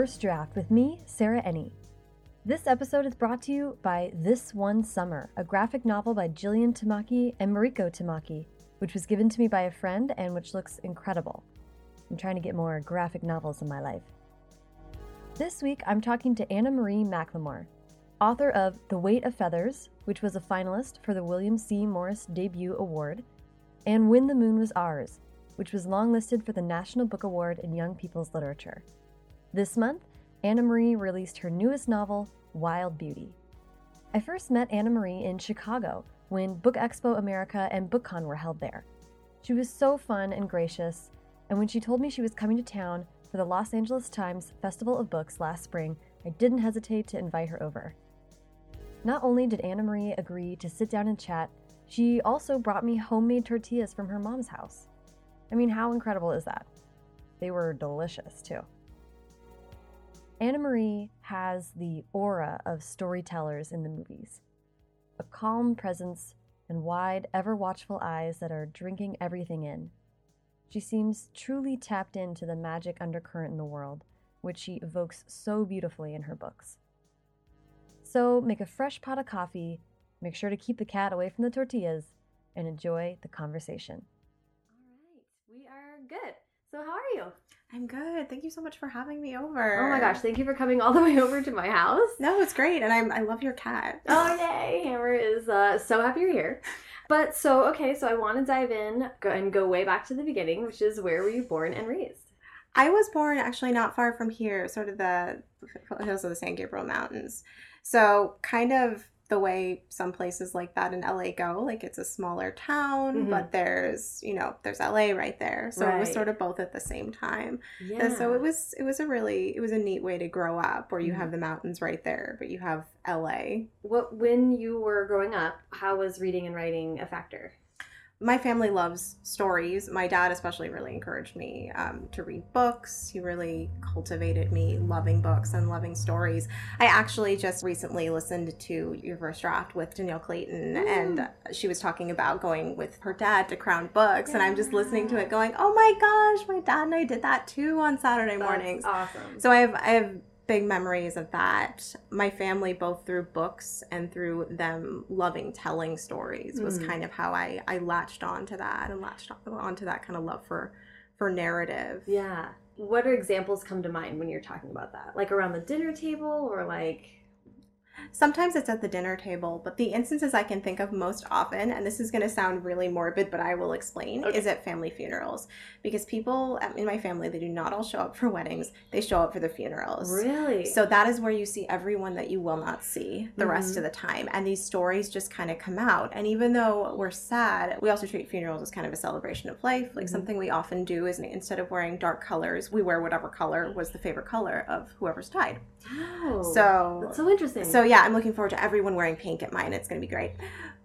First Draft with me, Sarah Enni. This episode is brought to you by This One Summer, a graphic novel by Jillian Tamaki and Mariko Tamaki, which was given to me by a friend and which looks incredible. I'm trying to get more graphic novels in my life. This week, I'm talking to Anna Marie McLemore, author of The Weight of Feathers, which was a finalist for the William C. Morris Debut Award, and When the Moon Was Ours, which was longlisted for the National Book Award in Young People's Literature. This month, Anna Marie released her newest novel, Wild Beauty. I first met Anna Marie in Chicago when Book Expo America and BookCon were held there. She was so fun and gracious, and when she told me she was coming to town for the Los Angeles Times Festival of Books last spring, I didn't hesitate to invite her over. Not only did Anna Marie agree to sit down and chat, she also brought me homemade tortillas from her mom's house. I mean, how incredible is that? They were delicious, too. Anna Marie has the aura of storytellers in the movies a calm presence and wide, ever watchful eyes that are drinking everything in. She seems truly tapped into the magic undercurrent in the world, which she evokes so beautifully in her books. So make a fresh pot of coffee, make sure to keep the cat away from the tortillas, and enjoy the conversation. All right, we are good. So, how are you? I'm good. Thank you so much for having me over. Oh my gosh, thank you for coming all the way over to my house. No, it's great, and I'm I love your cat. Oh yay! Hammer is uh, so happy you're here. But so okay, so I want to dive in and go way back to the beginning, which is where were you born and raised? I was born actually not far from here, sort of the hills of the San Gabriel Mountains. So kind of the way some places like that in LA go. Like it's a smaller town, mm-hmm. but there's you know there's LA right there, so right. it was sort of both at the same time. Yeah. And so it was it was a really it was a neat way to grow up, where you mm-hmm. have the mountains right there, but you have LA. What when you were growing up, how was reading and writing a factor? My family loves stories. My dad, especially, really encouraged me um, to read books. He really cultivated me loving books and loving stories. I actually just recently listened to your first draft with Dhonielle Clayton, mm. and she was talking about going with her dad to Crown Books, yeah. and I'm just listening to it, going, "Oh my gosh, my dad and I did that too on Saturday That's mornings." Awesome. So I have I have big memories of that. My family, both through books and through them loving telling stories, was mm. kind of how I I latched on to that and latched on, onto that kind of love for for narrative. Yeah. What are examples come to mind when you're talking about that? Like around the dinner table or like Sometimes it's at the dinner table, but the instances I can think of most often, and this is going to sound really morbid, but I will explain, okay. is at family funerals. Because people in my family, they do not all show up for weddings, they show up for the funerals. Really? So that is where you see everyone that you will not see the mm-hmm. rest of the time. And these stories just kind of come out. And even though we're sad, we also treat funerals as kind of a celebration of life. Like mm-hmm. something we often do is instead of wearing dark colors, we wear whatever color was the favorite color of whoever's died. Oh, so that's so interesting. So yeah, I'm looking forward to everyone wearing pink at mine. It's going to be great.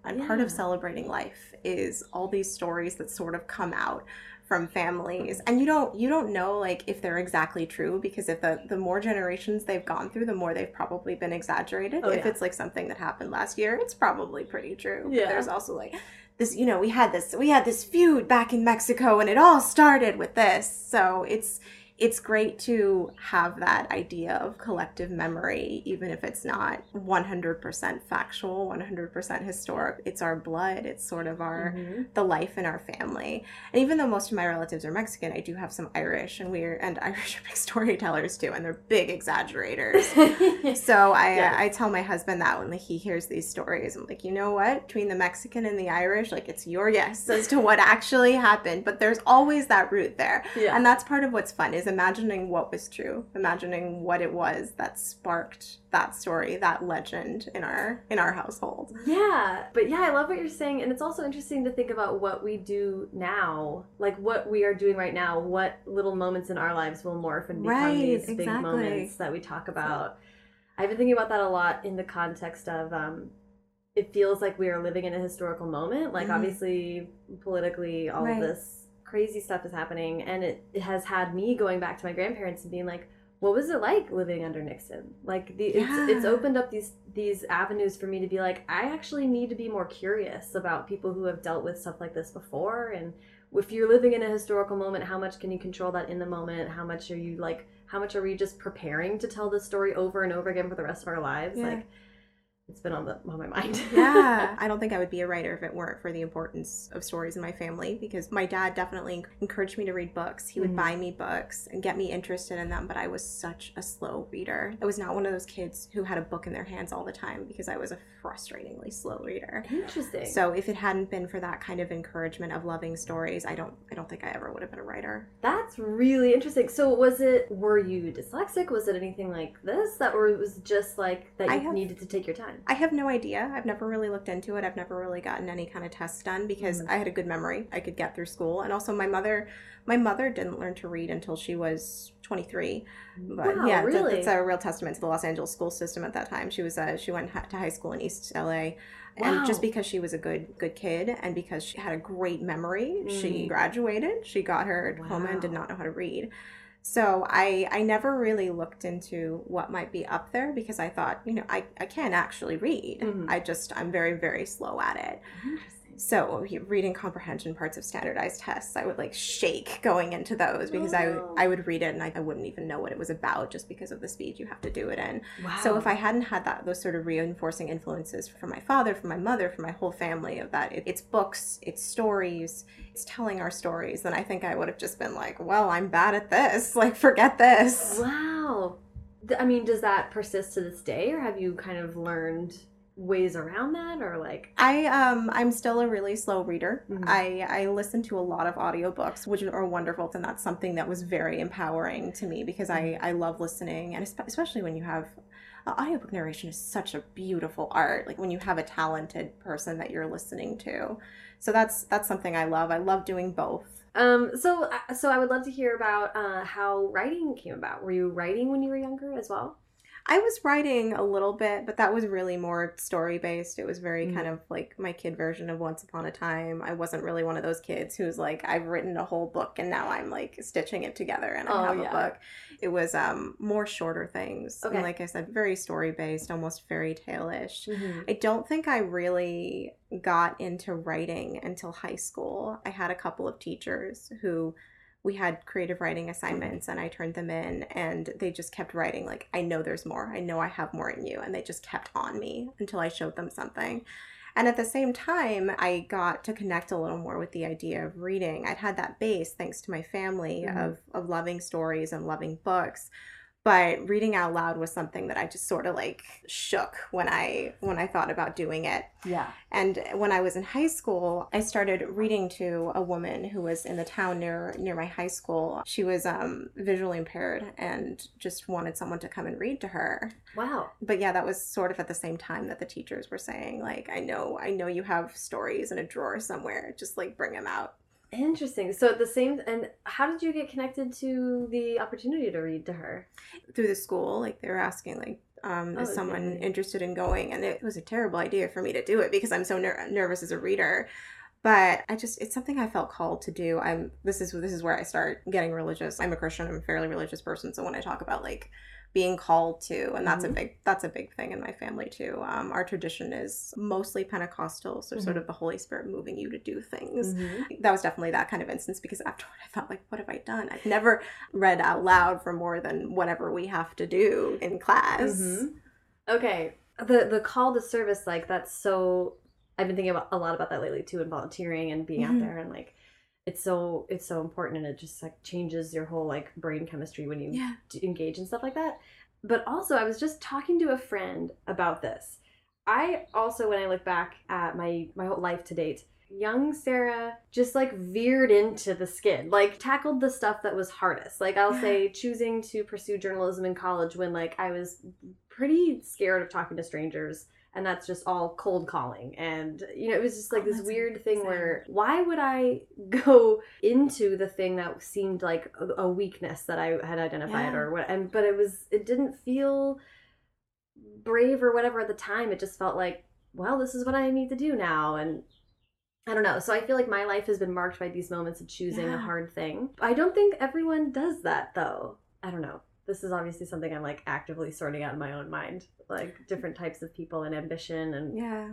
And yeah. part of celebrating life is all these stories that sort of come out from families and you don't you don't know like if they're exactly true because if the the more generations they've gone through the more they've probably been exaggerated oh, if yeah. it's like something that happened last year it's probably pretty true yeah. But there's also like this you know we had this we had this feud back in mexico and it all started with this so it's it's great to have that idea of collective memory, even if it's not 100% factual, 100% historic. It's our blood. It's sort of our mm-hmm. the life in our family. And even though most of my relatives are Mexican, I do have some Irish, and we're and Irish are big storytellers too, and they're big exaggerators. so I yes. I tell my husband that when he hears these stories, I'm like, you know what? Between the Mexican and the Irish, like it's your guess as to what actually happened, but there's always that root there, yeah. and that's part of what's fun is is imagining what was true, imagining what it was that sparked that story, that legend in our in our household. Yeah, but yeah, I love what you're saying, and it's also interesting to think about what we do now, like what we are doing right now. What little moments in our lives will morph and become right, these exactly. big moments that we talk about. I've been thinking about that a lot in the context of. Um, it feels like we are living in a historical moment. Like, mm-hmm. obviously, politically, all right. of this crazy stuff is happening and it, it has had me going back to my grandparents and being like what was it like living under Nixon? Like the yeah. it's it's opened up these these avenues for me to be like I actually need to be more curious about people who have dealt with stuff like this before and if you're living in a historical moment, how much can you control that in the moment? How much are you like how much are we just preparing to tell this story over and over again for the rest of our lives? Yeah. Like it's been on the on my mind. yeah. I don't think I would be a writer if it weren't for the importance of stories in my family because my dad definitely encouraged me to read books. He would Mhm. buy me books and get me interested in them, but I was such a slow reader. I was not one of those kids who had a book in their hands all the time because I was a frustratingly slow reader. Interesting. So if it hadn't been for that kind of encouragement of loving stories, I don't I don't think I ever would have been a writer. That's really interesting. So was it were you dyslexic? Was it anything like this? That or it was just like that you have- needed to take your time? I have no idea. I've never really looked into it. I've never really gotten any kind of tests done because Mhm. I had a good memory. I could get through school, and also my mother, my mother didn't learn to read until she was 23. But wow, yeah, it's a- really? it's a real testament to the Los Angeles school system at that time. She was uh, she went to high school in East LA, and just because she was a good good kid and because she had a great memory, she Mm. graduated. She got her diploma and did not know how to read. So I I never really looked into what might be up there because I thought, you know, I, I can actually read. Mhm. I just I'm very, very slow at it. So oh, reading comprehension parts of standardized tests, I would like shake going into those because Oh. I I would read it and I, I wouldn't even know what it was about just because of the speed you have to do it in. Wow. So if I hadn't had that those sort of reinforcing influences from my father, from my mother, from my whole family of that it, it's books, it's stories, it's telling our stories, then I think I would have just been like, well, I'm bad at this. Like forget this. Wow. I mean, does that persist to this day, or have you kind of learned ways around that, or like? I um I'm still a really slow reader. Mhm. I I listen to a lot of audiobooks, which are wonderful, and that's something that was very empowering to me because I I love listening, and especially when you have uh, audiobook narration is such a beautiful art. Like when you have a talented person that you're listening to, so that's that's something I love. I love doing both. Um. So, uh, so I would love to hear about uh, how writing came about. Were you writing when you were younger as well? I was writing a little bit, but that was really more story based. It was very Mhm. kind of like my kid version of Once Upon a Time. I wasn't really one of those kids who's like, I've written a whole book and now I'm like stitching it together and I Oh, have yeah. a book. It was um more shorter things. Okay. And like I said, very story based, almost fairy tale ish. Mm-hmm. I don't think I really got into writing until high school. I had a couple of teachers who we had creative writing assignments and I turned them in and they just kept writing like I know there's more. I know I have more in you and they just kept on me until I showed them something. And at the same time, I got to connect a little more with the idea of reading. I'd had that base thanks to my family Mhm. of of loving stories and loving books but reading out loud was something that I just sort of like shook when I when I thought about doing it. Yeah. And when I was in high school, I started reading to a woman who was in the town near near my high school. She was um, visually impaired and just wanted someone to come and read to her. Wow. But yeah, that was sort of at the same time that the teachers were saying like, "I know, I know you have stories in a drawer somewhere. Just like bring them out." Interesting. So at the same, and how did you get connected to the opportunity to read to her? through the school like they were asking like um, Oh, is someone okay. interested in going and it was a terrible idea for me to do it because i'm so ner- nervous as a reader but i just it's something i felt called to do i'm this is this is where i start getting religious i'm a christian i'm a fairly religious person so when i talk about like being called to and that's Mhm. a big that's a big thing in my family too um, our tradition is mostly pentecostal so Mm-hmm. sort of the holy spirit moving you to do things Mhm. that was definitely that kind of instance because afterward I felt like, what have I done? I've never read out loud for more than whatever we have to do in class. Mhm. Okay. The the call to service, like that's so. I've been thinking about a lot about that lately too, and volunteering and being out there and like. It's so it's so important and it just like changes your whole like brain chemistry when you Yeah. d- engage in stuff like that. But also, I was just talking to a friend about this. I also, when I look back at my my whole life to date, young Sarah just like veered into the skid, like tackled the stuff that was hardest. Like I'll Yeah. say, choosing to pursue journalism in college when like I was pretty scared of talking to strangers. And that's just all cold calling. And, you know, it was just like Oh, this weird thing where why would I go into the thing that seemed like a, a weakness that I had identified Yeah. or what? And, but it was, it didn't feel brave or whatever at the time. It just felt like, well, this is what I need to do now. And I don't know. So I feel like my life has been marked by these moments of choosing a hard thing. I don't think everyone does that though. I don't know. This is obviously something I'm like actively sorting out in my own mind, like different types of people and ambition and Yeah.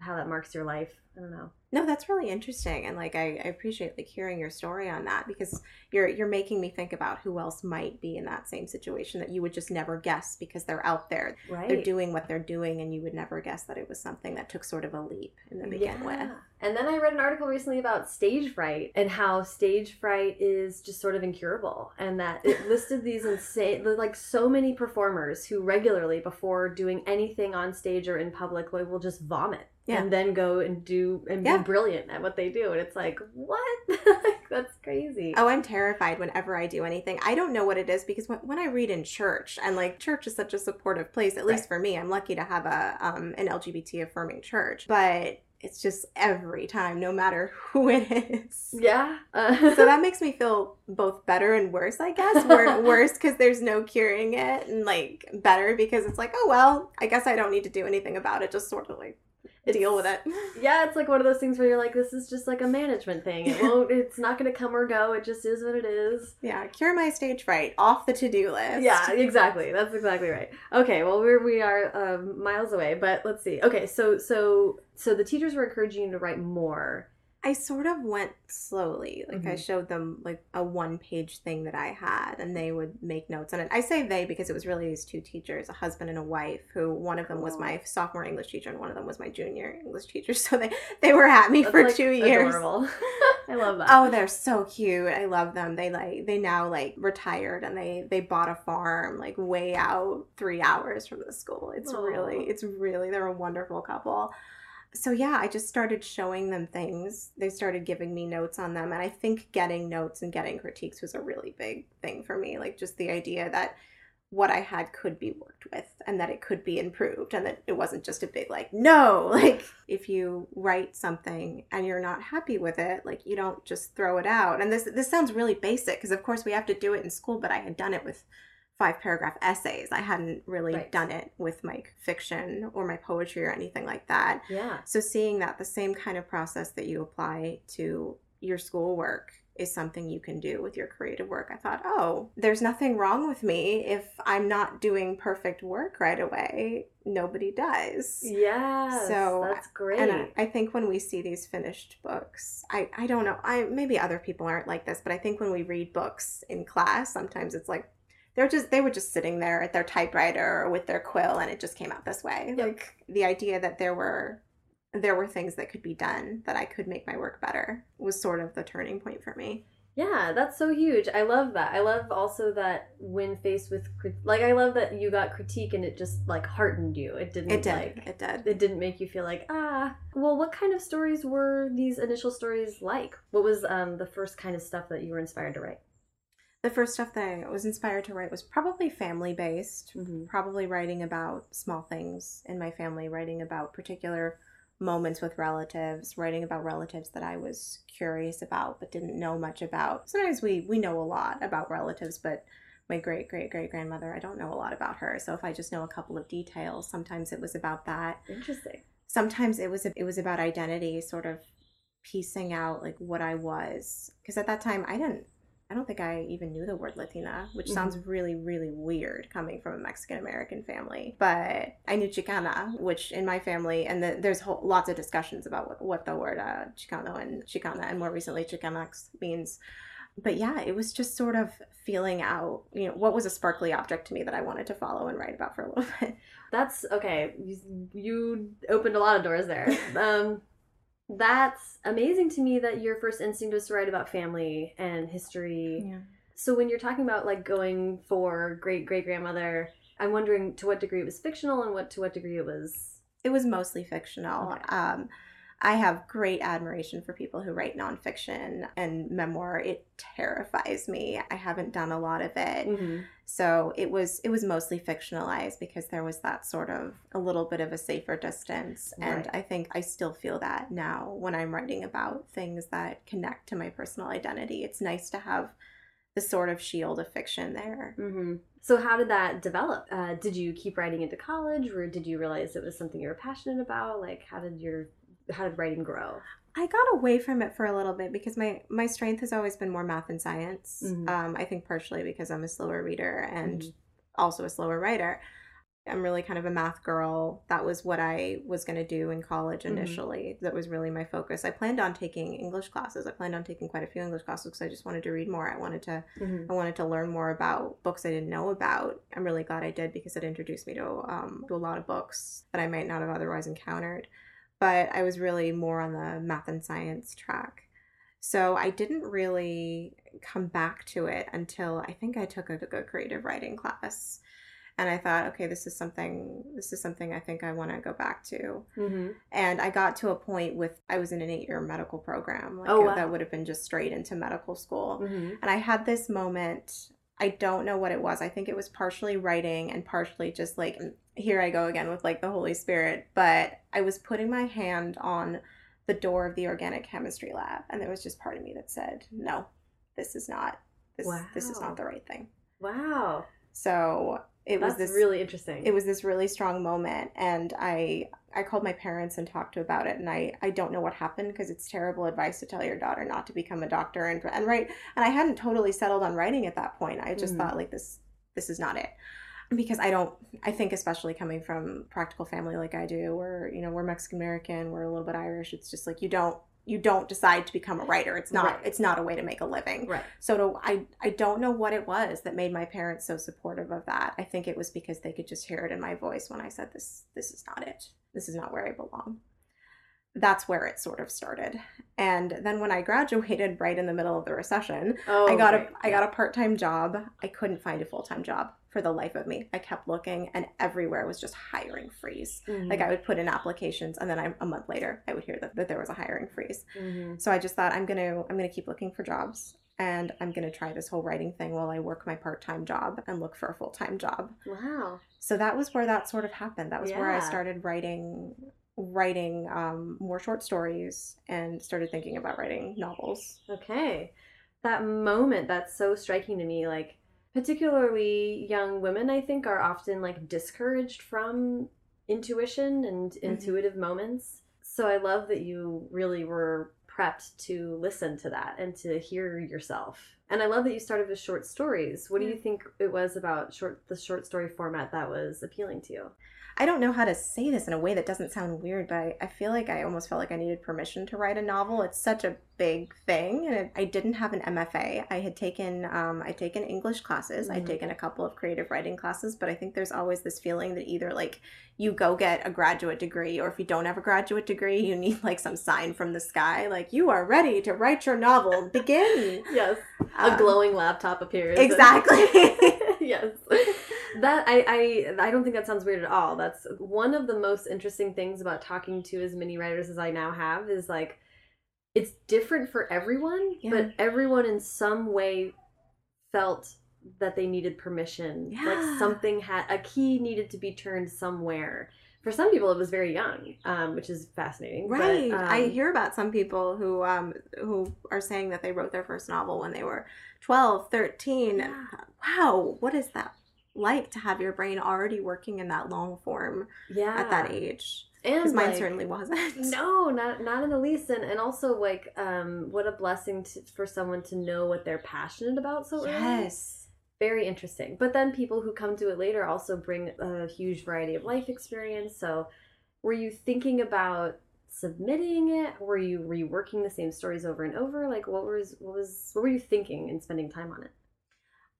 How that marks your life. I don't know. No, that's really interesting, and like I, I appreciate like hearing your story on that because you're you're making me think about who else might be in that same situation that you would just never guess because they're out there, Right. they're doing what they're doing, and you would never guess that it was something that took sort of a leap in the begin with. And then I read an article recently about stage fright and how stage fright is just sort of incurable, and that it listed these insane, like so many performers who regularly, before doing anything on stage or in public, will just vomit Yeah. and then go and do and Yeah. be brilliant at what they do, and it's like, what? that's crazy. Oh, I'm terrified whenever I do anything. I don't know what it is because when, when I read in church, and like church is such a supportive place, at least Right. for me, I'm lucky to have a um, an LGBT affirming church, but it's just every time, no matter who it is. Yeah. Uh, so that makes me feel both better and worse, I guess. Wor- worse because there's no curing it, and like better because it's like, oh well, I guess I don't need to do anything about it. Just sort of like deal with it. yeah, it's like one of those things where you're like, this is just like a management thing. It won't. It's not going to come or go. It just is what it is. Yeah, cure my stage fright off the to do list. Yeah, exactly. That's exactly right. Okay, well we're we are um, miles away, but let's see. Okay, so so so the teachers were encouraging you to write more. I sort of went slowly. Like I Mhm. showed them like a one page thing that I had and they would make notes on it. I say they because it was really these two teachers, a husband and a wife, who one of them was my sophomore English teacher and one of them was my junior English teacher. So they, they were at me That's, for like, two years. Adorable. I love that. Oh, they're so cute. I love them. They like they now like retired and they they bought a farm like way out 3 hours from the school. It's Aw. really it's really they're a wonderful couple. So yeah, I just started showing them things. They started giving me notes on them and I think getting notes and getting critiques was a really big thing for me. Like just the idea that what I had could be worked with and that it could be improved and that it wasn't just a big like no like if you write something and you're not happy with it like you don't just throw it out and this this sounds really basic because of course we have to do it in school but I had done it with five paragraph essays I hadn't really Right. done it with my fiction or my poetry or anything like that yeah. so seeing that the same kind of process that you apply to your schoolwork is something you can do with your creative work. I thought, oh, there's nothing wrong with me if I'm not doing perfect work right away. Nobody does. Yeah. So, that's great. And I, I think when we see these finished books, I, I don't know, I maybe other people aren't like this, but I think when we read books in class, sometimes it's like they're just they were just sitting there at their typewriter or with their quill and it just came out this way. Yep. Like the idea that there were there were things that could be done that I could make my work better was sort of the turning point for me. Yeah, that's so huge. I love that. I love also that when faced with like I love that you got critique and it just like heartened you. It didn't It did. like it did. it didn't make you feel like ah. Well, what kind of stories were these initial stories like? What was um the first kind of stuff that you were inspired to write? The first stuff that I was inspired to write was probably family based. Mm-hmm. probably writing about small things in my family, writing about particular moments with relatives, writing about relatives that I was curious about but didn't know much about. Sometimes we we know a lot about relatives, but my great great great grandmother, I don't know a lot about her. So if I just know a couple of details, sometimes it was about that. Interesting. Sometimes it was it was about identity, sort of piecing out like what I was because at that time I didn't I don't think I even knew the word Latina, which Mhm. sounds really, really weird coming from a Mexican American family. But I knew Chicana, which in my family, and the, there's whole, lots of discussions about what, what the word uh, Chicano and Chicana, and more recently Chicanx means. But yeah, it was just sort of feeling out, you know, what was a sparkly object to me that I wanted to follow and write about for a little bit. That's okay. You, you opened a lot of doors there. Um, that's amazing to me that your first instinct was to write about family and history. Yeah. So when you're talking about like going for great great grandmother, I'm wondering to what degree it was fictional and what to what degree it was. It was mostly fictional. Okay. Um, I have great admiration for people who write nonfiction and memoir. It terrifies me. I haven't done a lot of it. Mm-hmm. So it was it was mostly fictionalized because there was that sort of a little bit of a safer distance. And I think I still feel that now when I'm writing about things that connect to my personal identity. It's nice to have the sort of shield of fiction there. Mm-hmm. So how did that develop? Uh, did you keep writing into college, or did you realize it was something you were passionate about? Like how did your how did writing grow? I got away from it for a little bit because my my strength has always been more math and science. Mhm. Um, I think partially because I'm a slower reader and Mhm. also a slower writer. I'm really kind of a math girl. That was what I was going to do in college Mhm. initially. That was really my focus. I planned on taking English classes. I planned on taking quite a few English classes because I just wanted to read more. I wanted to Mhm. I wanted to learn more about books I didn't know about. I'm really glad I did because it introduced me to um, to a lot of books that I might not have otherwise encountered. But I was really more on the math and science track. So I didn't really come back to it until I think I took a, a creative writing class. And I thought, okay, this is something this is something I think I want to go back to. Mhm. And I got to a point with I was in an 8-year medical program. Like Oh, wow. that would have been just straight into medical school. Mhm. And I had this moment. I don't know what it was. I think it was partially writing and partially just like, here I go again with like the Holy Spirit. But I was putting my hand on the door of the organic chemistry lab, and there was just part of me that said, no, this is not. This, this is not the right thing. Wow. So it was this really interesting. it was this really strong moment and i i called my parents and talked to about it and i i don't know what happened because it's terrible advice to tell your daughter not to become a doctor and and right and i hadn't totally settled on writing at that point i just Mhm. thought like this this is not it because i don't i think especially coming from practical family like i do where you know we're mexican american we're a little bit irish it's just like you don't you don't decide to become a writer it's not Right. it's not a way to make a living right. so to, I I don't know what it was that made my parents so supportive of that. I think it was because they could just hear it in my voice when I said this this is not it. This is not where I belong. That's where it sort of started. And then when I graduated right in the middle of the recession, Oh, I got a right. I got a part-time job. I couldn't find a full-time job for the life of me. I kept looking and everywhere was just hiring freeze. Mhm. Like I would put in applications and then I, a month later I would hear that, that there was a hiring freeze. Mhm. So I just thought I'm gonna I'm gonna keep looking for jobs and I'm gonna try this whole writing thing while I work my part time job and look for a full time job. Wow. So that was where that sort of happened. That was where I started writing writing um, more short stories and started thinking about writing novels. Okay. That moment, that's so striking to me. Like, particularly young women, I think, are often like discouraged from intuition and Mm-hmm. intuitive moments. So I love that you really were prepped to listen to that and to hear yourself. And I love that you started with short stories. What do you think it was about short the short story format that was appealing to you? I don't know how to say this in a way that doesn't sound weird, but I, I feel like I almost felt like I needed permission to write a novel. It's such a big thing, and it, I didn't have an MFA. I had taken um, I'd taken English classes. I'd Mhm. taken a couple of creative writing classes, but I think there's always this feeling that either like you go get a graduate degree, or if you don't have a graduate degree, you need like some sign from the sky, like you are ready to write your novel. Begin. Yes. Um, a glowing laptop appears. Exactly. yes. That I, I I don't think that sounds weird at all. That's one of the most interesting things about talking to as many writers as I now have is like it's different for everyone, Yeah. but everyone in some way felt that they needed permission. Yeah. Like something had a key needed to be turned somewhere. For some people it was very young, um, which is fascinating. but, Right. I um, hear about some people who um who are saying that they wrote their first novel when they were 12, 13. Yeah. Wow, what is that like to have your brain already working in that long form yeah. at that age? And Because mine like- certainly wasn't. No, not not in the least, and and also like, um, what a blessing to, for someone to know what they're passionate about so early. Yes. Very interesting. But then people who come to it later also bring a huge variety of life experience. So, were you thinking about submitting it? Were you reworking the same stories over and over? Like, what was what was what were you thinking and spending time on it?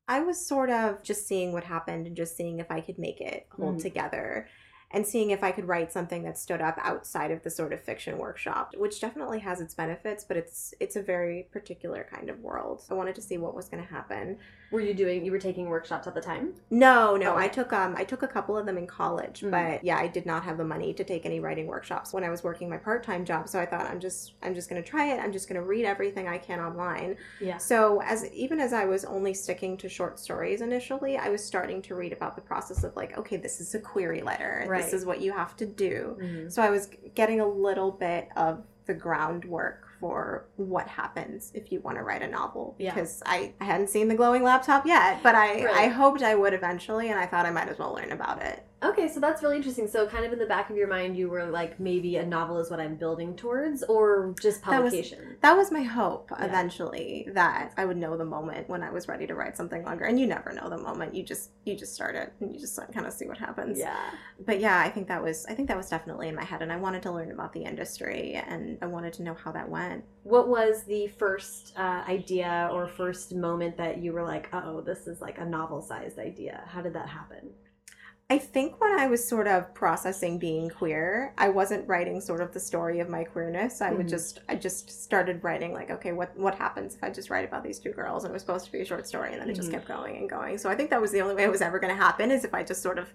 I was sort of just seeing what happened and just seeing if I could make it hold Mhm. together and seeing if I could write something that stood up outside of the sort of fiction workshop, which definitely has its benefits, but it's it's a very particular kind of world. I wanted to see what was going to happen. Were you doing? You were taking workshops at the time. No, no, Oh, I took um I took a couple of them in college, Mhm. but yeah, I did not have the money to take any writing workshops when I was working my part-time job, so I thought I'm just I'm just going to try it. I'm just going to read everything I can online. Yeah. So as even as I was only sticking to short stories initially, I was starting to read about the process of like, okay, this is a query letter. Right. This is what you have to do. Mhm. So I was getting a little bit of the groundwork for what happens if you want to write a novel Yeah. because I, I hadn't seen the glowing laptop yet, but I Right. I hoped I would eventually and I thought I might as well learn about it. Okay, so that's really interesting. So, kind of in the back of your mind, you were like, maybe a novel is what I'm building towards, or just publication. That was, that was my hope yeah. eventually that I would know the moment when I was ready to write something longer. And you never know the moment. You just you just start it and you just kind of see what happens. Yeah. But yeah, I think that was I think that was definitely in my head, and I wanted to learn about the industry, and I wanted to know how that went. What was the first uh, idea or first moment that you were like, oh, this is like a novel sized idea? How did that happen? I think when I was sort of processing being queer, I wasn't writing sort of the story of my queerness. I mm-hmm. would just I just started writing like, okay, what what happens if I just write about these two girls and it was supposed to be a short story and then mm-hmm. it just mm-hmm. kept going and going. So I think that was the only way it was ever going to happen is if I just sort of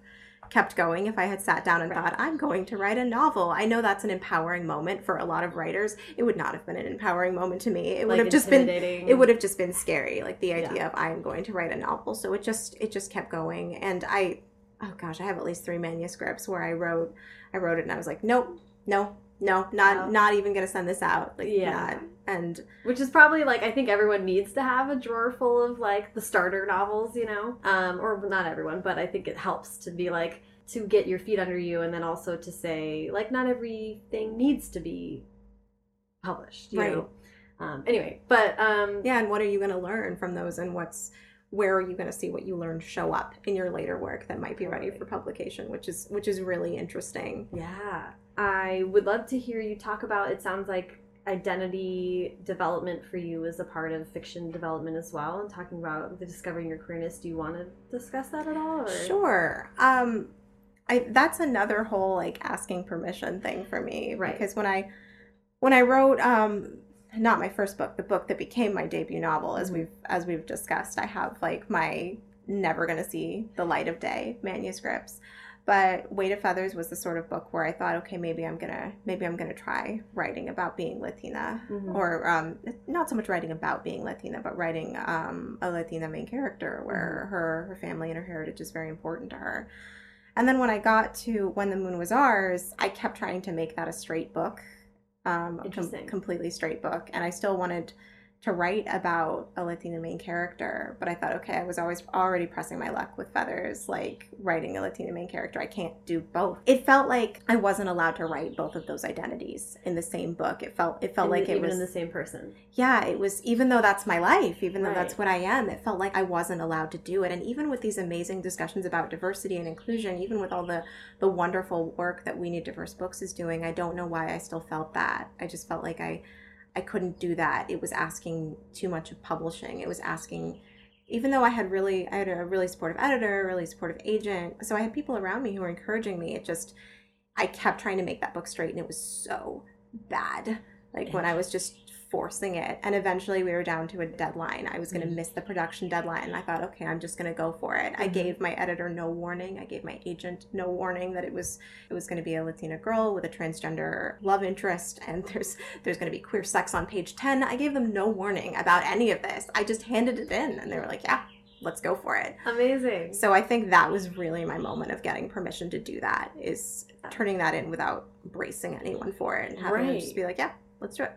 kept going if I had sat down and right. thought, I'm going to write a novel. I know that's an empowering moment for a lot of writers. It would not have been an empowering moment to me. It would have just been it would have just been scary, like the idea yeah. of I'm going to write a novel. So it just it just kept going. And I oh gosh, I have at least three manuscripts where I wrote I wrote it and I was like, nope, no, no, not wow. not even gonna send this out. Like yeah. Not. And which is probably like I think everyone needs to have a drawer full of like the starter novels, you know? Um, or not everyone, but I think it helps to be like to get your feet under you and then also to say like not everything needs to be published. right. Know? Um, anyway, but um, yeah, and what are you going to learn from those, and what's where are you going to see what you learned show up in your later work that might be ready for publication which is which is really interesting. Yeah. I would love to hear you talk about it sounds like identity development for you is a part of fiction development as well and talking about the discovering your queerness. Do you want to discuss that at all or? sure. Um I, that's another whole like asking permission thing for me. Right. Because when i when i wrote um not my first book, the book that became my debut novel, as mm-hmm. we've as we've discussed. I have like my never gonna see the light of day manuscripts. But Weight of Feathers was the sort of book where I thought, okay, maybe I'm gonna maybe I'm gonna try writing about being Latina, mm-hmm. or um, not so much writing about being Latina, but writing um, a Latina main character where mm-hmm. her her family and her heritage is very important to her. And then when I got to When the Moon Was Ours, I kept trying to make that a straight book um, a com- completely straight book, and I still wanted to write about a Latina main character, but I thought, okay, I was always already pressing my luck with feathers, like writing a Latina main character. I can't do both. It felt like I wasn't allowed to write both of those identities in the same book. It felt it felt like it was in the same person. Yeah, it was even though that's my life, even though right. that's what I am, it felt like I wasn't allowed to do it. And even with these amazing discussions about diversity and inclusion, even with all the the wonderful work that We Need Diverse Books is doing, I don't know why I still felt that. I just felt like I I couldn't do that. It was asking too much of publishing. It was asking, even though I had really, I had a really supportive editor, a really supportive agent. So I had people around me who were encouraging me. It just, I kept trying to make that book straight and it was so bad. Like when I was just forcing it. And eventually we were down to a deadline. I was going to mm-hmm. miss the production deadline. And I thought, okay, I'm just going to go for it. Mm-hmm. I gave my editor no warning. I gave my agent no warning that it was it was going to be a Latina girl with a transgender love interest and there's there's going to be queer sex on page 10. I gave them no warning about any of this. I just handed it in and they were like, "Yeah, let's go for it. Amazing. So I think that was really my moment of getting permission to do that is turning that in without bracing anyone for it and having right. them just be like, yeah, let's do it.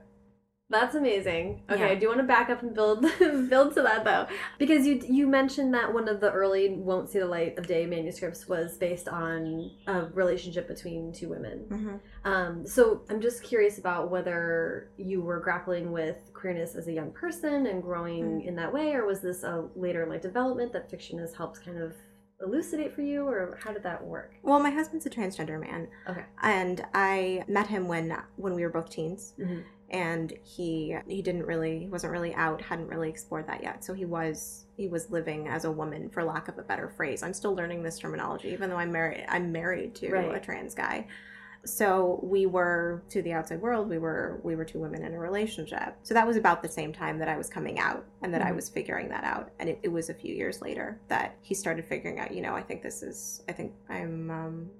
That's amazing. Okay, yeah. I do want to back up and build build to that though, because you you mentioned that one of the early "Won't See the Light of Day" manuscripts was based on a relationship between two women. Mm-hmm. Um, so I'm just curious about whether you were grappling with queerness as a young person and growing mm-hmm. in that way, or was this a later like development that fiction has helped kind of elucidate for you or how did that work well my husband's a transgender man okay and i met him when when we were both teens mm-hmm and he he didn't really wasn't really out hadn't really explored that yet so he was he was living as a woman for lack of a better phrase i'm still learning this terminology even though i'm married i'm married to right. a trans guy so we were to the outside world we were we were two women in a relationship so that was about the same time that i was coming out and that mm-hmm. i was figuring that out and it, it, was a few years later that he started figuring out you know i think this is i think i'm um,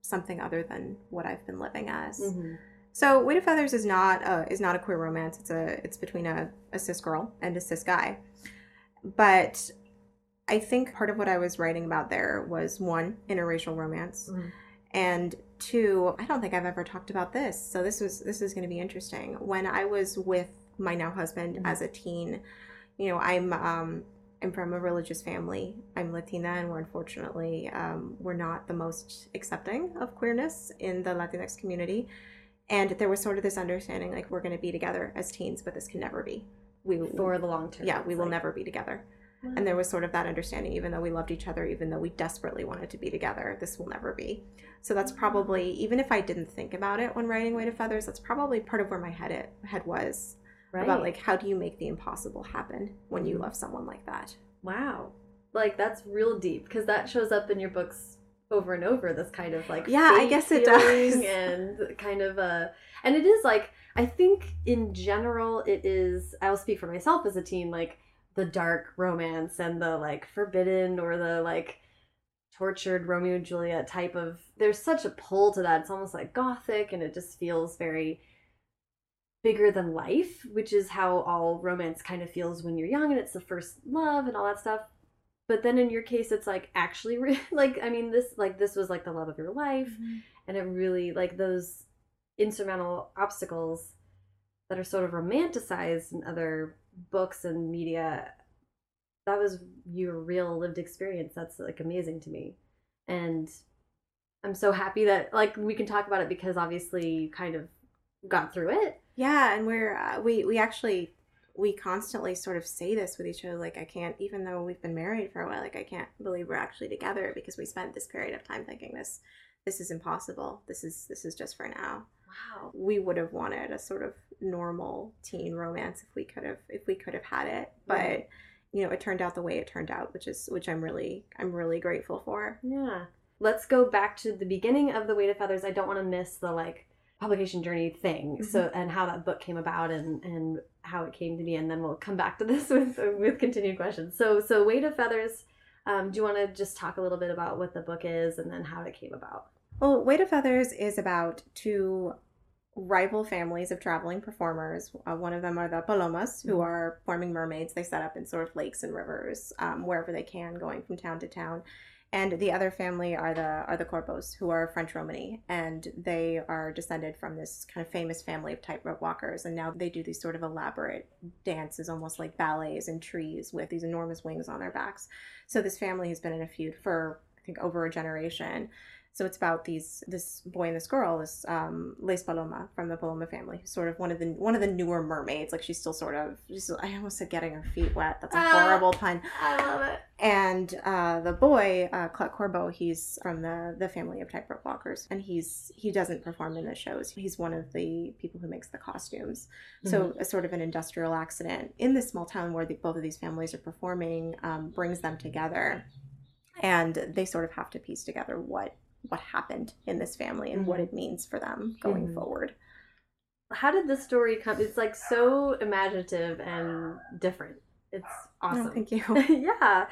something other than what i've been living as mm-hmm. So Weight of Feathers is not a, is not a queer romance. It's a it's between a, a cis girl and a cis guy. But I think part of what I was writing about there was one, interracial romance. Mm-hmm. And two, I don't think I've ever talked about this. So this was this is gonna be interesting. When I was with my now husband mm-hmm. as a teen, you know, I'm um I'm from a religious family. I'm Latina, and we're unfortunately um, we're not the most accepting of queerness in the Latinx community. And there was sort of this understanding, like we're going to be together as teens, but this can never be. We for the long term. Yeah, we will like... never be together. Wow. And there was sort of that understanding, even though we loved each other, even though we desperately wanted to be together, this will never be. So that's probably, even if I didn't think about it when writing Weight of Feathers, that's probably part of where my head it, head was right. about like how do you make the impossible happen when you mm-hmm. love someone like that. Wow, like that's real deep because that shows up in your books over and over. This kind of like yeah, I guess it does, and kind of a and it is like I think in general it is. I'll speak for myself as a teen, like the dark romance and the like forbidden or the like tortured Romeo and Juliet type of there's such a pull to that. It's almost like gothic and it just feels very bigger than life, which is how all romance kind of feels when you're young and it's the first love and all that stuff. But then in your case it's like actually re- like I mean this like this was like the love of your life mm-hmm. and it really like those insurmountable obstacles that are sort of romanticized in other books and media that was your real lived experience. That's like amazing to me. And i'm so happy that like we can talk about it because obviously you kind of got through it. Yeah and we're uh, we we actually we constantly sort of say this with each other like i can't even though we've been married for a while like i can't believe we're actually together because we spent this period of time thinking this this is impossible. This is this is just for now. Wow. We would have wanted a sort of normal teen romance if we could have if we could have had it. But you know it turned out the way it turned out which is which i'm really i'm really grateful for. Yeah. Let's go back to the beginning of the weight of feathers. I don't want to miss the like publication journey thing mm-hmm. so and how that book came about and and how it came to be and then we'll come back to this with with continued questions so so weight of feathers um, do you want to just talk a little bit about what the book is and then how it came about well weight of feathers is about two rival families of traveling performers. Uh, one of them are the Palomas, who mm-hmm. are performing mermaids. They set up in sort of lakes and rivers um, wherever they can, going from town to town. And the other family are the are the Corbeaus, who are French Romany, and they are descended from this kind of famous family of tightrope walkers. And now they do these sort of elaborate dances, almost like ballets in trees, with these enormous wings on their backs. So this family has been in a feud for I think over a generation. So it's about these this boy and this girl, this um, Lace Paloma from the Paloma family, who's sort of one of the one of the newer mermaids. Like she's still sort of she's I almost said getting her feet wet. That's a uh, horrible pun. I love it. And uh, the boy, uh, Corbeau, he's from the the family of tightrope walkers, and he's he doesn't perform in the shows. He's one of the people who makes the costumes. Mm-hmm. So a sort of an industrial accident in this small town where the, both of these families are performing um, brings them together, and they sort of have to piece together what what happened in this family and mm-hmm. what it means for them going mm-hmm. forward. How did this story come? It's like so imaginative and different. It's awesome. Oh, thank you. yeah.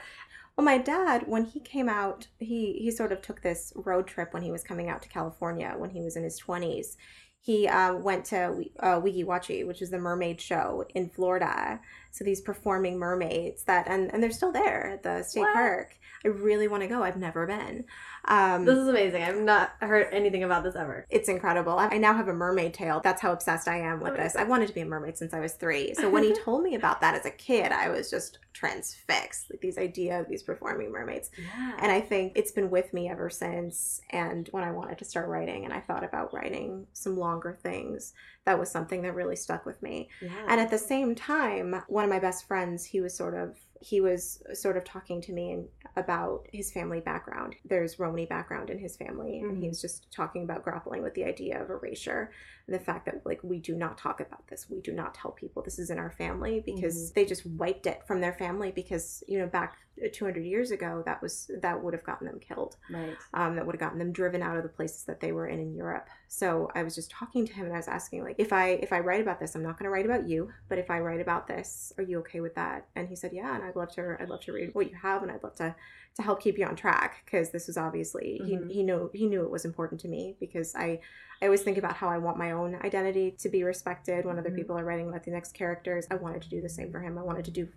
Well, my dad, when he came out, he he sort of took this road trip when he was coming out to California when he was in his twenties. He uh, went to uh, Weeki Wachee, which is the mermaid show in Florida. So these performing mermaids that, and, and they're still there at the state park. I really want to go. I've never been. Um, this is amazing. I've not heard anything about this ever. It's incredible. I now have a mermaid tail. That's how obsessed I am with oh this. I wanted to be a mermaid since I was three. So when he told me about that as a kid, I was just transfixed. Like these idea of these performing mermaids. Yeah. And I think it's been with me ever since. And when I wanted to start writing and I thought about writing some longer things, that was something that really stuck with me. Yeah. And at the same time, one of my best friends, he was sort of he was sort of talking to me about his family background. There's Romany background in his family, mm-hmm. and he was just talking about grappling with the idea of erasure the fact that like we do not talk about this. We do not tell people this is in our family because mm-hmm. they just wiped it from their family because you know back 200 years ago that was that would have gotten them killed. Right. Um, that would have gotten them driven out of the places that they were in in Europe. So I was just talking to him and I was asking like if I if I write about this, I'm not going to write about you, but if I write about this, are you okay with that? And he said, yeah. And I'd love to I'd love to read what you have and I'd love to to help keep you on track because this was obviously mm-hmm. he he knew he knew it was important to me because I I always think about how I want my own identity to be respected when other mm-hmm. people are writing Latinx characters. I wanted to do the same for him. I wanted to do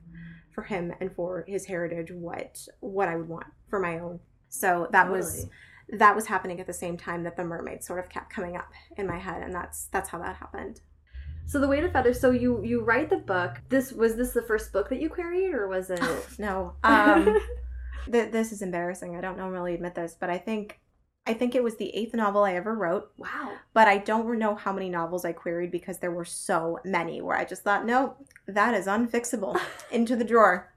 for him and for his heritage what what I would want for my own. So that totally. was that was happening at the same time that the mermaid sort of kept coming up in my head and that's that's how that happened. So the weight of feathers. So you you write the book. This was this the first book that you queried, or was it? no. Um, th- this is embarrassing. I don't normally admit this, but I think I think it was the eighth novel I ever wrote. wow. But I don't know how many novels I queried because there were so many where I just thought, no, that is unfixable. Into the drawer.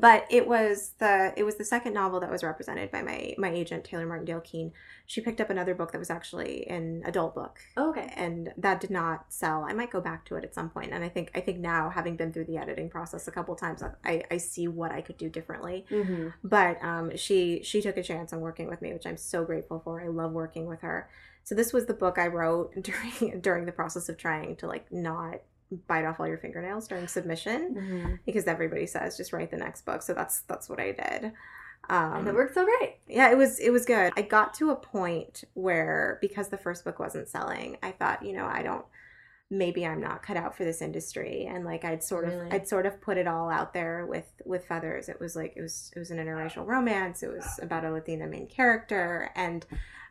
But it was the it was the second novel that was represented by my my agent Taylor Martindale Kean. She picked up another book that was actually an adult book Okay. and that did not sell. I might go back to it at some point, and I think I think now, having been through the editing process a couple times, I, I see what I could do differently. Mm-hmm. But um, she she took a chance on working with me, which I'm so grateful for. I love working with her. So this was the book I wrote during during the process of trying to like not bite off all your fingernails during submission Mm-hmm. because everybody says just write the next book. So that's that's what I did. Um, and it worked so great. yeah, it was it was good. I got to a point where because the first book wasn't selling, I thought, you know, I don't maybe I'm not cut out for this industry and like I'd sort of I'd sort of put it all out there with with feathers. It was like it was it was an interracial romance. It was about a Latina main character and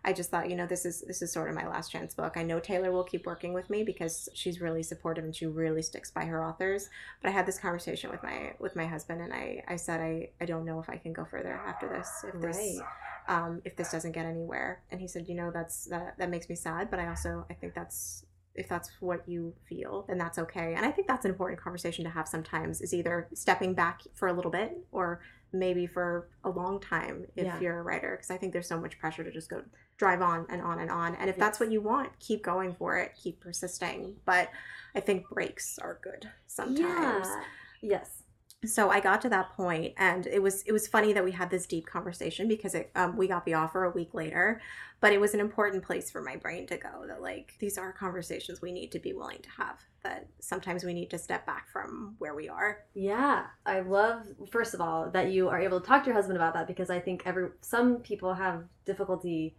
I just thought, you know, this is this is sort of my last chance book. I know Taylor will keep working with me because she's really supportive and she really sticks by her authors. But I had this conversation with my with my husband and I I said I I don't know if I can go further after this if this Right. um, if this doesn't get anywhere. And he said, you know, that's that that makes me sad, but I also I think that's if that's what you feel, then that's okay. And I think that's an important conversation to have sometimes is either stepping back for a little bit or maybe for a long time if Yeah. you're a writer because I think there's so much pressure to just go drive on and on and on. And if that's what you want, keep going for it, keep persisting. But I think breaks are good sometimes Yeah. Yes. so I got to that point, and it was it was funny that we had this deep conversation because it um, we got the offer a week later, but it was an important place for my brain to go. That like these are conversations we need to be willing to have. That sometimes we need to step back from where we are. Yeah, I love first of all that you are able to talk to your husband about that because I think every some people have difficulty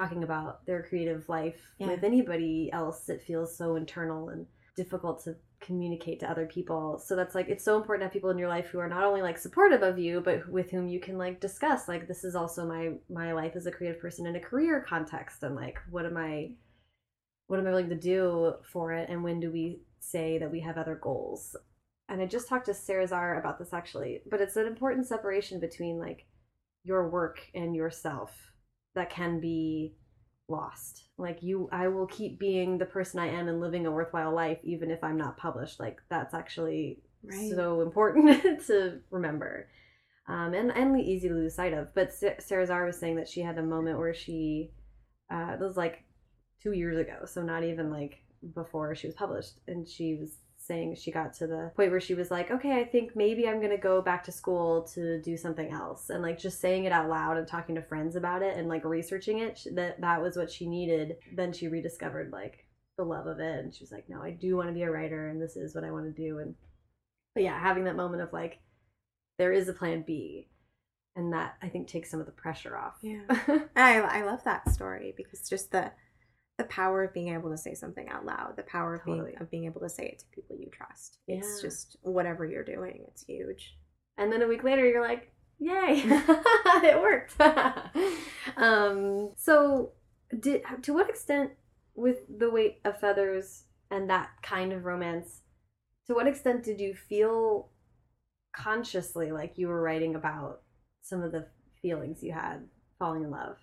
talking about their creative life Yeah. with anybody else. It feels so internal and difficult to communicate to other people. So that's like it's so important to have people in your life who are not only like supportive of you, but with whom you can like discuss like this is also my my life as a creative person in a career context and like what am I what am I willing to do for it and when do we say that we have other goals and I just talked to Sara Zarr about this actually, but it's an important separation between like your work and yourself that can be lost. Like you I will keep being the person I am and living a worthwhile life even if I'm not published. Like that's actually Right. so important to remember. Um, and, and easy to lose sight of. But Sara Zarr was saying that she had a moment where she, uh, it was like two years ago, so not even like before she was published. And she was saying she got to the point where she was like, okay, I think maybe I'm going to go back to school to do something else. And like just saying it out loud and talking to friends about it and like researching it, that, that was what she needed. Then she rediscovered like the love of it. And she was like, no, I do want to be a writer and this is what I want to do. And, but yeah, having that moment of like, there is a plan B. And that I think takes some of the pressure off. Yeah. I I love that story because just the the power of being able to say something out loud, the power of Totally. being of being able to say it to people you trust. It's just whatever you're doing, it's huge. and then a week later you're like yay it worked um so did to what extent with the weight of feathers and that kind of romance to what extent did you feel consciously like you were writing about some of the feelings you had falling in love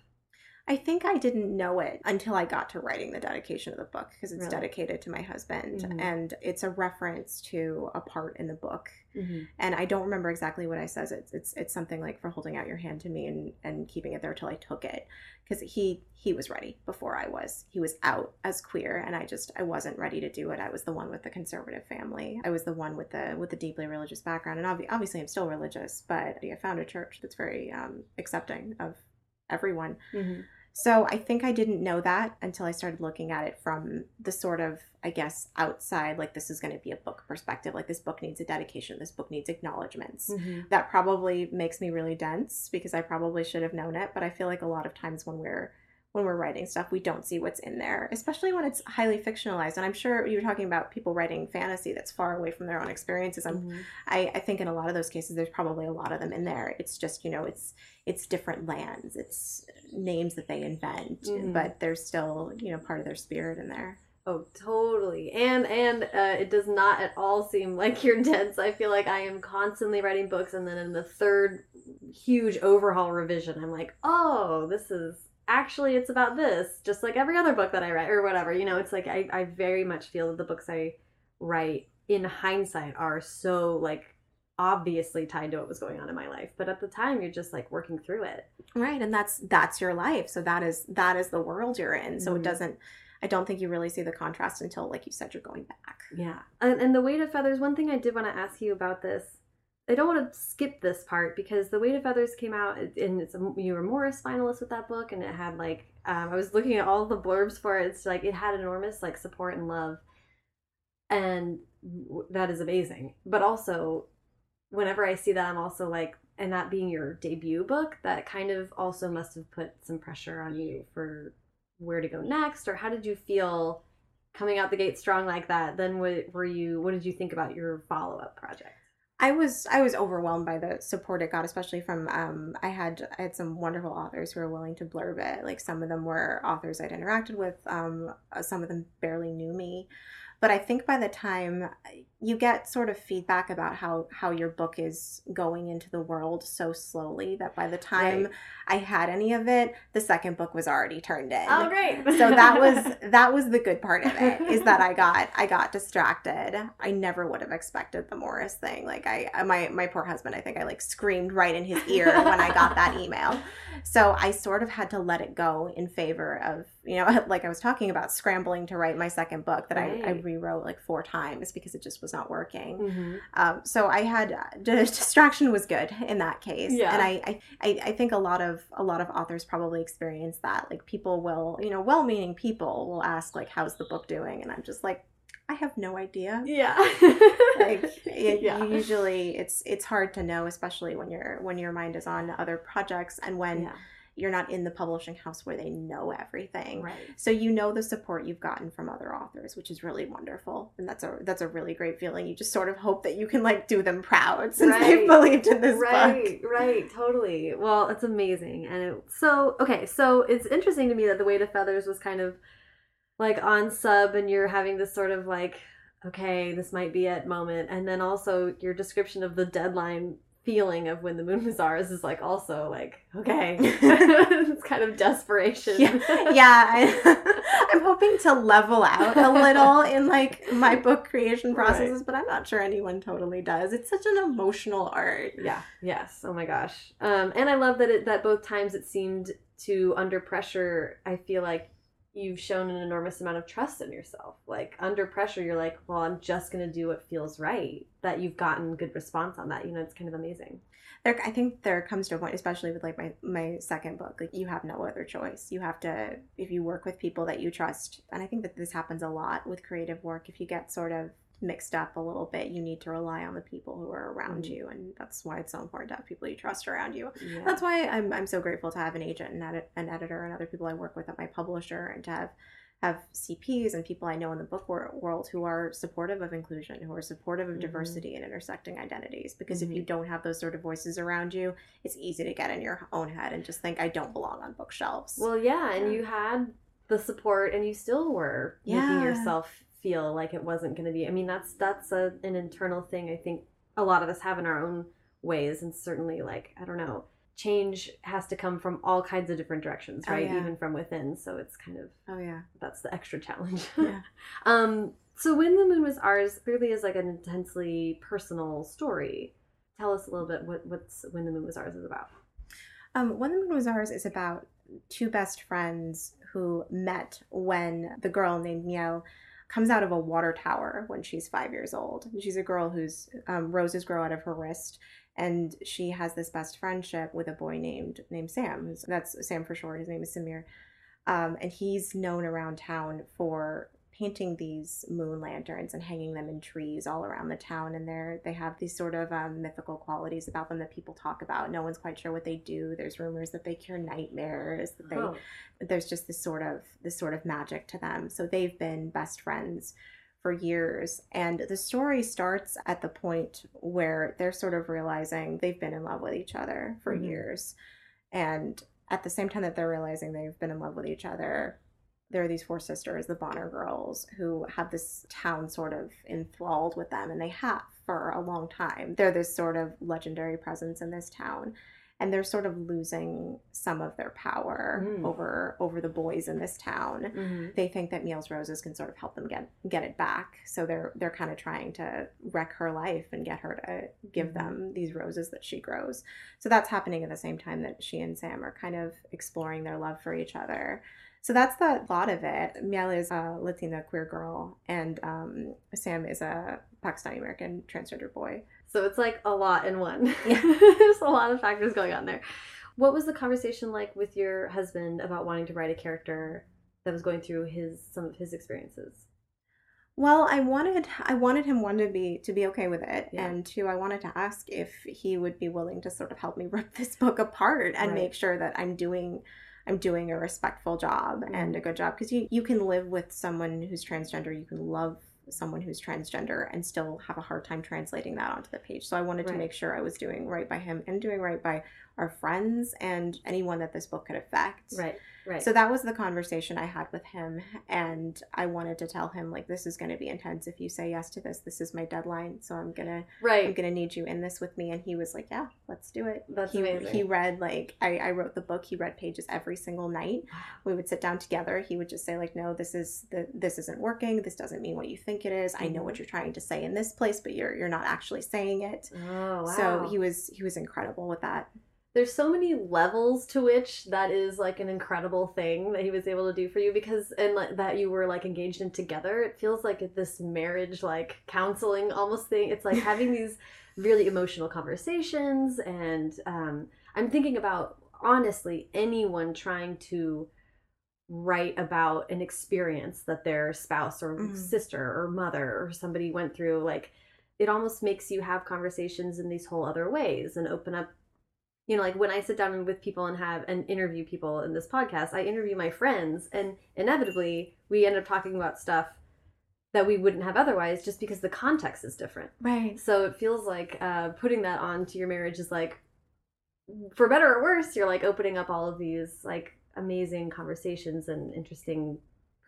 I think I didn't know it until I got to writing the dedication of the book because it's Really? dedicated to my husband Mhm. and it's a reference to a part in the book. mm-hmm. And I don't remember exactly what I says. It's it's it's something like for holding out your hand to me and and keeping it there till I took it because he he was ready before I was. He was out as queer and I just I wasn't ready to do it. I was the one with the conservative family. I was the one with the with the deeply religious background and obvi- obviously I'm still religious, but I found a church that's very um, accepting of everyone. Mm-hmm. So I think I didn't know that until I started looking at it from the sort of, I guess, outside, like this is going to be a book perspective. Like this book needs a dedication. This book needs acknowledgments. Mm-hmm. That probably makes me really dense because I probably should have known it. But I feel like a lot of times when we're when we're writing stuff, we don't see what's in there, especially when it's highly fictionalized. And I'm sure you were talking about people writing fantasy that's far away from their own experiences. I'm Mm-hmm. I, I think in a lot of those cases there's probably a lot of them in there it's just you know it's it's different lands it's names that they invent Mhm. but there's still you know part of their spirit in there Oh, totally. And and uh, it does not at all seem like you're dense. I feel like I am constantly writing books, and then in the third huge overhaul revision, I'm like, oh, this is actually it's about this, just like every other book that I write or whatever. You know, it's like I I very much feel that the books I write in hindsight are so like obviously tied to what was going on in my life but at the time you're just like working through it right and that's that's your life so that is that is the world you're in so mm-hmm. it doesn't I don't think you really see the contrast until, like you said, you're going back. Yeah. And, and the weight of feathers, one thing I did want to ask you about this, I don't want to skip this part because the weight of feathers came out and it's a, you were Morris finalist with that book and it had like um, I was looking at all the blurbs for it. It's like it had enormous like support and love, and that is amazing. But also, whenever I see that, I'm also like, and that being your debut book, that kind of also must have put some pressure on you for where to go next or how did you feel coming out the gate strong like that? Then what were you what did you think about your follow-up project? I was I was overwhelmed by the support it got, especially from um, I had I had some wonderful authors who were willing to blurb it. Like some of them were authors I'd interacted with, um, some of them barely knew me, but I think by the time you get sort of feedback about how how your book is going into the world so slowly that by the time right. I had any of it, the second book was already turned in. Oh, great! so that was that was the good part of it is that I got I got distracted. I never would have expected the Morris thing. Like I uh, my my poor husband, I think I like screamed right in his ear when I got that email. So I sort of had to let it go in favor of you know like I was talking about scrambling to write my second book that right. I, I rewrote like four times because it just was not working. Mm-hmm. Um, so I had distraction was good in that case, yeah. and I, I I think a lot of a lot of authors probably experience that. Like people will, you know, well-meaning people will ask like, "How's the book doing?" And I'm just like, I have no idea. Yeah. like it, yeah. usually it's it's hard to know, especially when your when your mind is on other projects and when. Yeah you're not in the publishing house where they know everything. Right. So you know the support you've gotten from other authors, which is really wonderful. And that's a that's a really great feeling. You just sort of hope that you can like do them proud since right. they've believed in this right, book. Right, totally. Well, it's amazing. And it, so okay, so it's interesting to me that the weight of feathers was kind of like on sub and you're having this sort of like okay, this might be it moment. And then also your description of the deadline feeling of when the moon was ours is like also like okay. It's kind of desperation. Yeah, yeah I, am hoping to level out a little in like my book creation processes right. but i'm not sure anyone totally does. It's such an emotional art. Yeah yes. Oh my gosh. Um and i love that it that both times it seemed to under pressure i feel like you've shown an enormous amount of trust in yourself. Like under pressure, you're like, well, I'm just going to do what feels right. That you've gotten good response on that. You know, it's kind of amazing. There, I think there comes to a point, especially with like my my second book, like you have no other choice. You have to, if you work with people that you trust, and I think that this happens a lot with creative work. If you get sort of mixed up a little bit, you need to rely on the people who are around mm-hmm. you, and that's why it's so important to have people you trust around you. Yeah. That's why I'm I'm so grateful to have an agent and edit, an editor and other people I work with at my publisher, and to have have CPs and people I know in the book world who are supportive of inclusion, who are supportive of mm-hmm. diversity and intersecting identities. Because mm-hmm. if you mm-hmm. don't have those sort of voices around you, it's easy to get in your own head and just think I don't belong on bookshelves. Well, yeah, and you had the support, and you still were yeah. making yourself feel like it wasn't going to be. I mean, that's that's a, an internal thing. I think a lot of us have in our own ways, and certainly, like I don't know, change has to come from all kinds of different directions, oh, right? Oh, yeah. Even from within. So it's kind of oh yeah, that's the extra challenge. Yeah. um. So when the moon was ours, clearly is like an intensely personal story. Tell us a little bit what what's when the moon was ours is about. Um, when the moon was ours is about two best friends who met when the girl named Miel comes out of a water tower when she's five years old. She's a girl whose um, roses grow out of her wrist, and she has this best friendship with a boy named named Sam. That's Sam for short. His name is Samir, um, and he's known around town for painting these moon lanterns and hanging them in trees all around the town and they're they have these sort of um, mythical qualities about them that people talk about. No one's quite sure what they do. There's rumors that they cure nightmares that they oh. there's just this sort of this sort of magic to them. So they've been best friends for years. And the story starts at the point where they're sort of realizing they've been in love with each other for mm-hmm. years. And at the same time that they're realizing they've been in love with each other there are these four sisters, the Bonner girls, who have this town sort of enthralled with them, and they have for a long time. They're this sort of legendary presence in this town and they're sort of losing some of their power mm. over over the boys in this town. Mm-hmm. They think that Miel's Roses can sort of help them get get it back. So they're they're kind of trying to wreck her life and get her to give mm-hmm. them these roses that she grows. So that's happening at the same time that she and Sam are kind of exploring their love for each other. So that's the lot of it. Miel is a Latina queer girl, and um, Sam is a Pakistani American transgender boy. So it's like a lot in one. Yeah. There's a lot of factors going on there. What was the conversation like with your husband about wanting to write a character that was going through his some of his experiences? Well, I wanted I wanted him one to be to be okay with it, yeah. and two, I wanted to ask if he would be willing to sort of help me rip this book apart and right. make sure that I'm doing I'm doing a respectful job mm-hmm. and a good job because you you can live with someone who's transgender, you can love someone who's transgender and still have a hard time translating that onto the page. So I wanted right. to make sure I was doing right by him and doing right by our friends and anyone that this book could affect. Right. Right. So that was the conversation I had with him and I wanted to tell him like this is going to be intense if you say yes to this. This is my deadline, so I'm going to right. I'm going to need you in this with me and he was like, "Yeah, let's do it." That's he amazing. he read like I I wrote the book, he read pages every single night. We would sit down together. He would just say like, "No, this is the this isn't working. This doesn't mean what you think it is. I know what mm-hmm. you're trying to say in this place, but you're you're not actually saying it." Oh, wow. So he was he was incredible with that there's so many levels to which that is like an incredible thing that he was able to do for you because and like that you were like engaged in together it feels like this marriage like counseling almost thing it's like having these really emotional conversations and um, i'm thinking about honestly anyone trying to write about an experience that their spouse or mm-hmm. sister or mother or somebody went through like it almost makes you have conversations in these whole other ways and open up you know, like when I sit down with people and have and interview people in this podcast, I interview my friends, and inevitably we end up talking about stuff that we wouldn't have otherwise, just because the context is different. Right. So it feels like uh, putting that onto your marriage is like, for better or worse, you're like opening up all of these like amazing conversations and interesting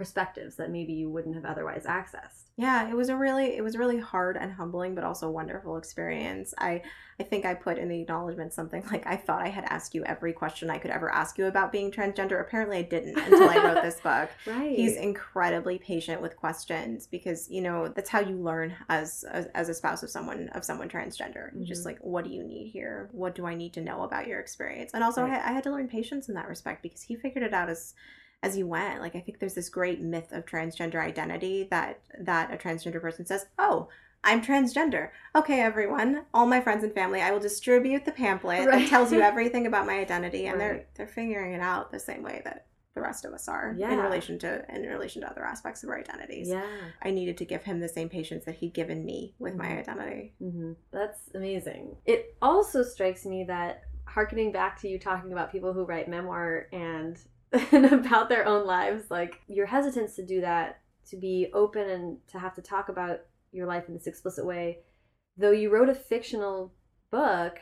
perspectives that maybe you wouldn't have otherwise accessed. Yeah, it was a really it was really hard and humbling but also wonderful experience. I I think I put in the acknowledgement something like I thought I had asked you every question I could ever ask you about being transgender. Apparently I didn't until I wrote this book. Right. He's incredibly patient with questions because, you know, that's how you learn as as, as a spouse of someone of someone transgender. Mm-hmm. Just like what do you need here? What do I need to know about your experience? And also right. I, I had to learn patience in that respect because he figured it out as as you went. Like I think there's this great myth of transgender identity that that a transgender person says, "Oh, I'm transgender. Okay, everyone, all my friends and family, I will distribute the pamphlet right. that tells you everything about my identity, and right. they're they're figuring it out the same way that the rest of us are yeah. in relation to in relation to other aspects of our identities. Yeah, I needed to give him the same patience that he'd given me with mm-hmm. my identity. Mm-hmm. That's amazing. It also strikes me that harkening back to you talking about people who write memoir and and about their own lives like your hesitance to do that to be open and to have to talk about your life in this explicit way. Though you wrote a fictional book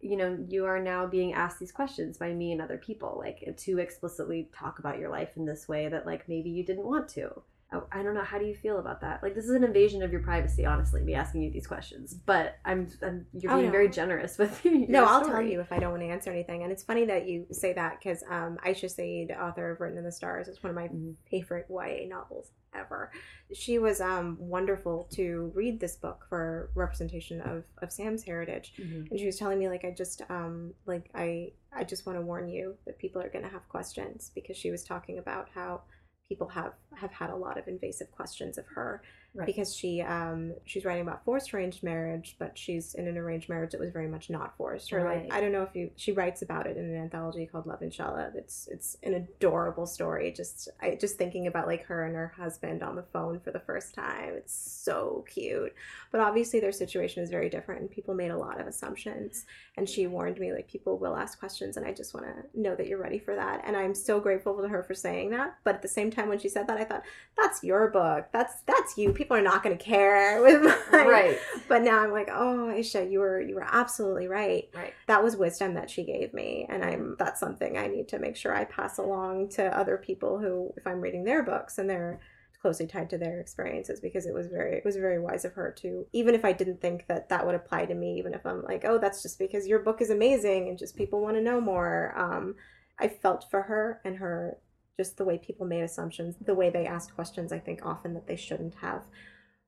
you know you are now being asked these questions by me and other people like to explicitly talk about your life in this way that like maybe you didn't want to I don't know. How do you feel about that? Like, this is an invasion of your privacy, honestly, me asking you these questions. But I'm, I'm you're oh, being oh, no. very generous with you. no, I'll tell you if I don't want to answer anything. And it's funny that you say that because um, Aisha Saeed, author of Written in the Stars, is one of my mm-hmm. favorite YA novels ever. She was um, wonderful to read this book for representation of, of Sam's heritage. Mm-hmm. And she was telling me, like, I just, um, like, I, I just want to warn you that people are going to have questions because she was talking about how people have have had a lot of invasive questions of her right. because she um she's writing about forced arranged marriage but she's in an arranged marriage that was very much not forced. Or right. like i don't know if you she writes about it in an anthology called love inshallah it's it's an adorable story. Just i just thinking about like her and her husband on the phone for the first time. It's so cute. But obviously their situation is very different and people made a lot of assumptions. And she warned me like people will ask questions and i just want to know that you're ready for that. And i'm so grateful to her for saying that. But at the same time when she said that i thought that's your book. That's that's you. People people are not going to care with my Right. But now I'm like, oh, Aisha, you were you were absolutely right. Right. That was wisdom that she gave me, and I'm that's something I need to make sure I pass along to other people who, if I'm reading their books and they're closely tied to their experiences because it was very it was very wise of her to even if I didn't think that that would apply to me even if I'm like oh that's just because your book is amazing and just people want to know more um I felt for her and her just the way people made assumptions the way they asked questions I think often that they shouldn't have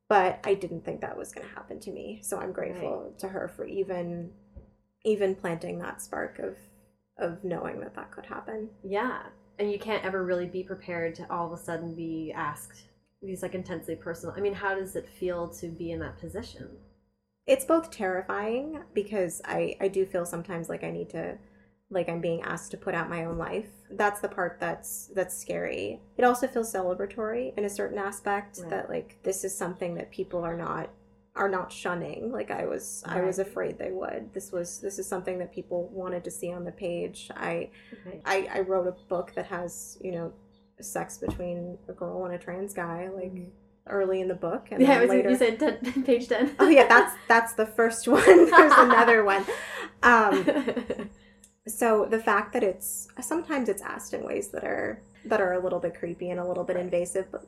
but I didn't think that was going to happen to me so I'm grateful to her for even even planting that spark of of knowing that that could happen Yeah. And you can't ever really be prepared to all of a sudden be asked these like intensely personal. I mean, how does it feel to be in that position? it's both terrifying because I I do feel sometimes like I need to like I'm being asked to put out my own life. That's the part that's that's scary. It also feels celebratory in a certain aspect Right. that like this is something that people are not are not shunning like I was I was afraid they would. This was this is something that people wanted to see on the page. I. I, I wrote a book that has, you know, sex between a girl and a trans guy like early in the book and Mm-hmm. Yeah, then it was, later you said 10, page 10. Oh yeah, that's that's the first one. There's another one. Um, so the fact that it's sometimes it's asked in ways that are that are a little bit creepy and a little bit invasive, but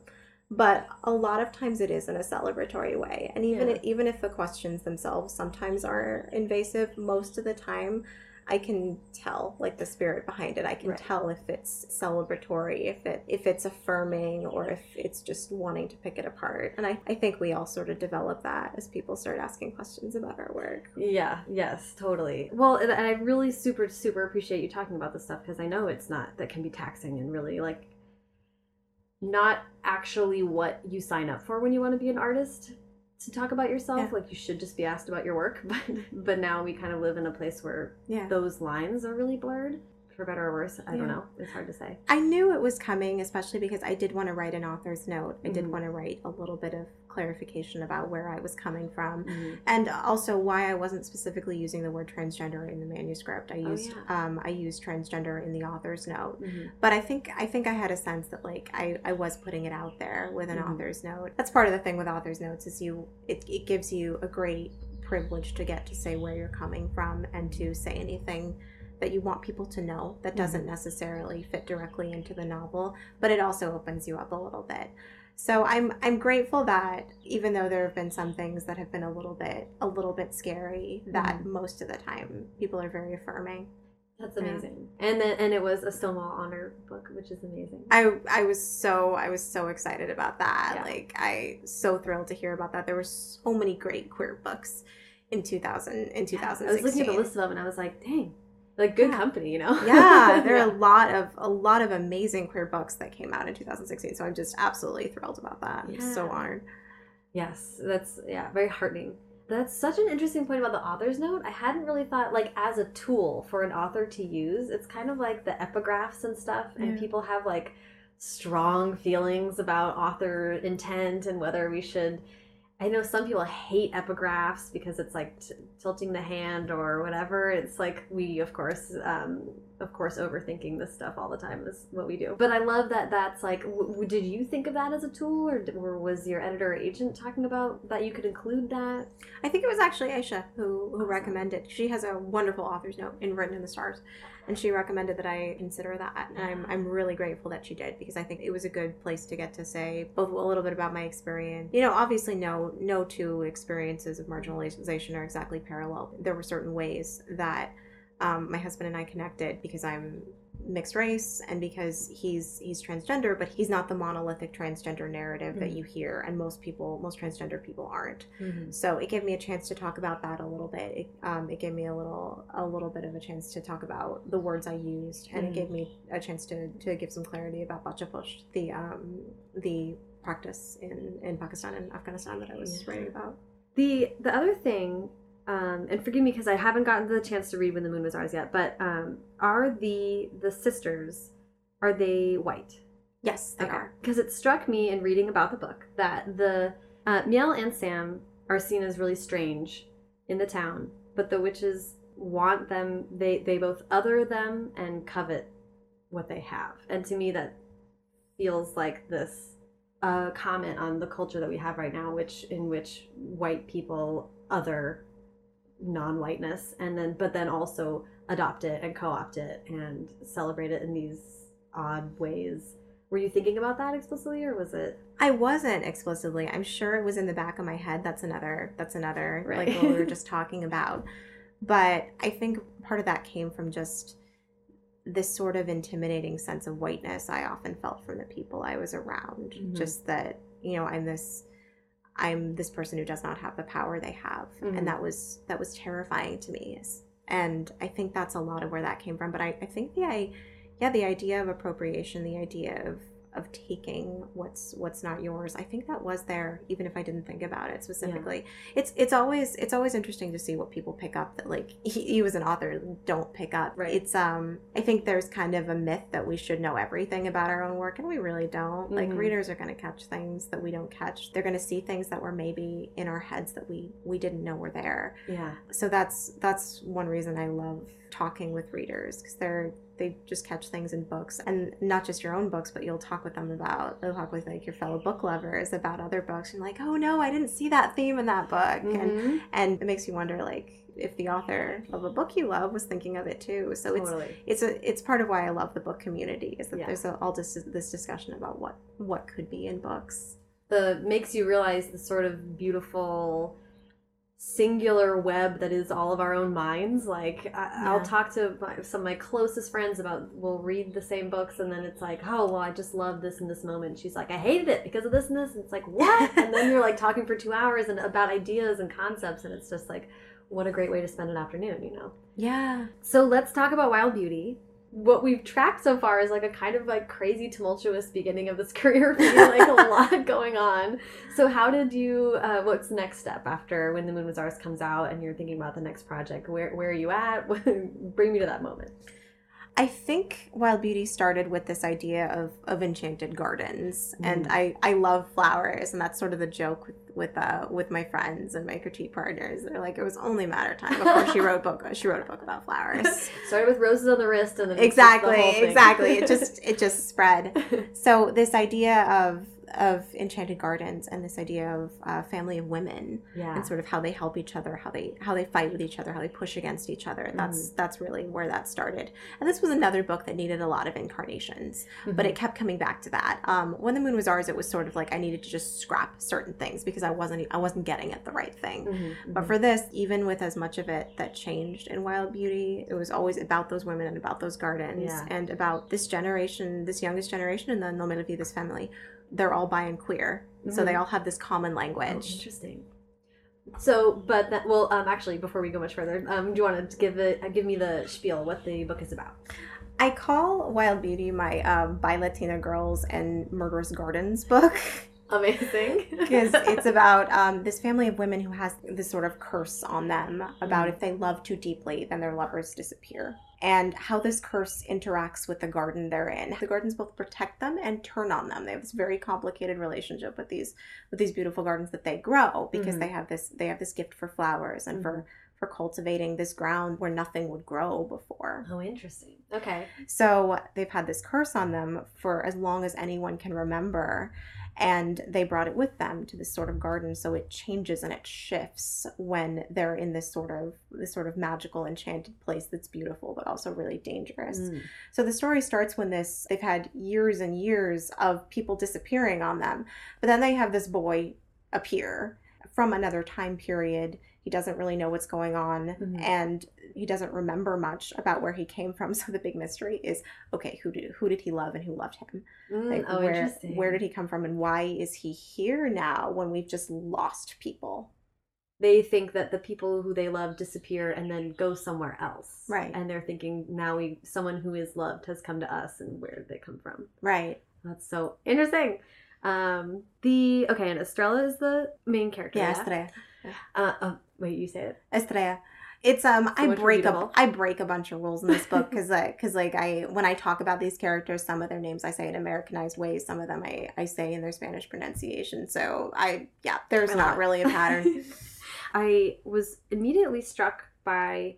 but a lot of times it is in a celebratory way. And even Yeah. even if the questions themselves sometimes are invasive, most of the time I can tell like the spirit behind it. I can Right. tell if it's celebratory, if it if it's affirming or if it's just wanting to pick it apart. And I, I think we all sort of develop that as people start asking questions about our work. Yeah, yes, totally. Well, and and I really super, super appreciate you talking about this stuff because I know it's not, that can be taxing and really like not actually what you sign up for when you want to be an artist to talk about yourself. Yeah. Like you should just be asked about your work. But, but now we kind of live in a place where Yeah. those lines are really blurred for better or worse. I don't know. It's hard to say. I knew it was coming, especially because I did want to write an author's note. I did Mhm. want to write a little bit of clarification about where I was coming from. Mhm. And also why I wasn't specifically using the word transgender in the manuscript. I Oh, used yeah. um, I used transgender in the author's note. Mhm. But I think I think I had a sense that like I, I was putting it out there with an Mhm. author's note. That's part of the thing with author's notes is you it, it gives you a great privilege to get to say where you're coming from and to say anything that you want people to know that doesn't necessarily fit directly into the novel, but it also opens you up a little bit. So I'm I'm grateful that even though there have been some things that have been a little bit a little bit scary, that mm-hmm. most of the time people are very affirming. That's Yeah. amazing. And then, and it was a Stonewall Honor book, which is amazing. I I was so I was so excited about that. Yeah. Like I so thrilled to hear about that. There were so many great queer books in 2000 in 2016. I was looking at the list of them and I was like, dang, like good Yeah. company, you know? yeah, there are a lot of a lot of amazing queer books that came out in 2016. So I'm just absolutely thrilled about that. I'm so Yeah. honored. Yes, that's yeah, very heartening. That's such an interesting point about the author's note. I hadn't really thought like as a tool for an author to use. It's kind of like the epigraphs and stuff, and people have like strong feelings about author intent and whether we should. I know some people hate epigraphs because it's like t- tilting the hand or whatever. It's like we, of course, um, of course, overthinking this stuff all the time is what we do. But I love that that's like. W- did you think of that as a tool, or, d- or was your editor or agent talking about that you could include that? I think it was actually Aisha who, who Awesome. recommended. She has a wonderful author's note in Written in the Stars, and she recommended that I consider that. And I'm, ah. I'm really grateful that she did because I think it was a good place to get to say both a little bit about my experience. You know, obviously, no no two experiences of marginalization are exactly parallel. There were certain ways that um, my husband and I connected because I'm mixed race and because he's he's transgender but he's not the monolithic transgender narrative that Mhm. you hear and most people most transgender people aren't Mm-hmm. so it gave me a chance to talk about that a little bit. It, um, it gave me a little a little bit of a chance to talk about the words I used, and Mhm. it gave me a chance to, to give some clarity about bacha posh, the um, the practice in, in Pakistan and Afghanistan that I was Yeah. writing about. The the other thing, um, and forgive me because I haven't gotten the chance to read When the Moon Was Ours yet, but um, are the the sisters are they white? Yes, they are. Because it struck me in reading about the book that the uh, Miel and Sam are seen as really strange in the town, but the witches want them. They they both other them and covet what they have, and to me that feels like this a comment on the culture that we have right now, which in which white people other non-whiteness, and then but then also adopt it and co-opt it and celebrate it in these odd ways. Were you thinking about that explicitly, or was it? I wasn't explicitly. I'm sure it was in the back of my head. That's another. That's another. Right. Like what we were just talking about. But I think part of that came from just this sort of intimidating sense of whiteness I often felt from the people I was around. Mhm. Just that you know I'm this. I'm this person who does not have the power they have, Mhm. and that was that was terrifying to me. And I think that's a lot of where that came from. But I, I think the I, yeah, the idea of appropriation, the idea of of taking what's what's not yours. I think that was there even if i didn't think about it specifically. It's it's always it's always interesting to see what people pick up that like you as an author don't pick up. Right. it's um i think there's kind of a myth that we should know everything about our own work and we really don't. Like Mhm. readers are going to catch things that we don't catch. They're going to see things that were maybe in our heads that we we didn't know were there. Yeah. so that's that's one reason I love talking with readers because they're they just catch things in books and not just your own books but you'll talk with them about you'll talk with like your fellow book lovers about other books and like oh no I didn't see that theme in that book and Mhm. and it makes you wonder like if the author of a book you love was thinking of it too so it's totally. it's a it's part of why I love the book community is that Yeah. there's a, all this this discussion about what what could be in books the makes you realize the sort of beautiful singular web that is all of our own minds like I, i'll Yeah. talk to my, some of my closest friends about we'll read the same books and then it's like oh well i just love this in this moment. She's like i hated it because of this and this. And it's like what? And then you're like talking for two hours and about ideas and concepts and it's just like what a great way to spend an afternoon you know? Yeah. So let's talk about Wild Beauty. What we've tracked so far is like a kind of like crazy tumultuous beginning of this career for you, like a lot going on. So how did you? Uh, what's the next step after When the Moon Was Ours comes out, and you're thinking about the next project? Where where are you at? Bring me to that moment. I think Wild Beauty started with this idea of, of enchanted gardens, and Mm. I, I love flowers, and that's sort of the joke with with uh, with my friends and my critique partners. They're like, it was only a matter of time before she wrote book. She wrote a book about flowers. Started with roses on the wrist, and then the exactly, thing. exactly. It just it just spread. So this idea of of enchanted gardens and this idea of uh, family of women yeah. and sort of how they help each other, how they how they fight with each other, how they push against each other. That's that's really where that started. And this was another book that needed a lot of incarnations, but it kept coming back to that. Um, when the moon was ours, it was sort of like I needed to just scrap certain things because I wasn't I wasn't getting at the right thing. Mhm, But mhm. for this, even with as much of it that changed in Wild Beauty, it was always about those women and about those gardens Yeah. and about this generation, this youngest generation, and then the Nomeolvides family. They're all bi and queer, so they Mhm. all have this common Oh, language. interesting. So, but that well, um, actually, before we go much further, um, do you want to give it, uh, give me the spiel, what the book is about? I call Wild Beauty my um, bi Latina girls and murderous gardens book Amazing. because it's about um, this family of women who has this sort of curse on them about if they love too deeply, then their lovers disappear. And how this curse interacts with the garden they're in. The gardens both protect them and turn on them. They have this very complicated relationship with these with these beautiful gardens that they grow because Mhm. they have this they have this gift for flowers and for for cultivating this ground where nothing would grow before. Oh, interesting. Okay. So they've had this curse on them for as long as anyone can remember. And they brought it with them to this sort of garden. So it changes and it shifts when they're in this sort of this sort of magical, enchanted place that's beautiful but also really dangerous. Mm. So the story starts when this they've had years and years of people disappearing on them. But then they have this boy appear from another time period. He doesn't really know what's going on Mhm. and he doesn't remember much about where he came from. So the big mystery is okay, who did who did he love and who loved him? Mm, Like oh, where interesting. where did he come from and why is he here now when we've just lost people? They think that the people who they love disappear and then go somewhere else. Right. And they're thinking now we someone who is loved has come to us, and where did they come from? Right. That's so interesting. Um, the okay, and Estrella is the main character. Yeah, yeah? Estrella. Uh, uh, wait, you say it. Estrella. It's um So I break up I break a bunch of rules in this book because like because like I when I talk about these characters some of their names I say in Americanized ways some of them I I say in their Spanish pronunciation so I yeah there's I not really a pattern I was immediately struck by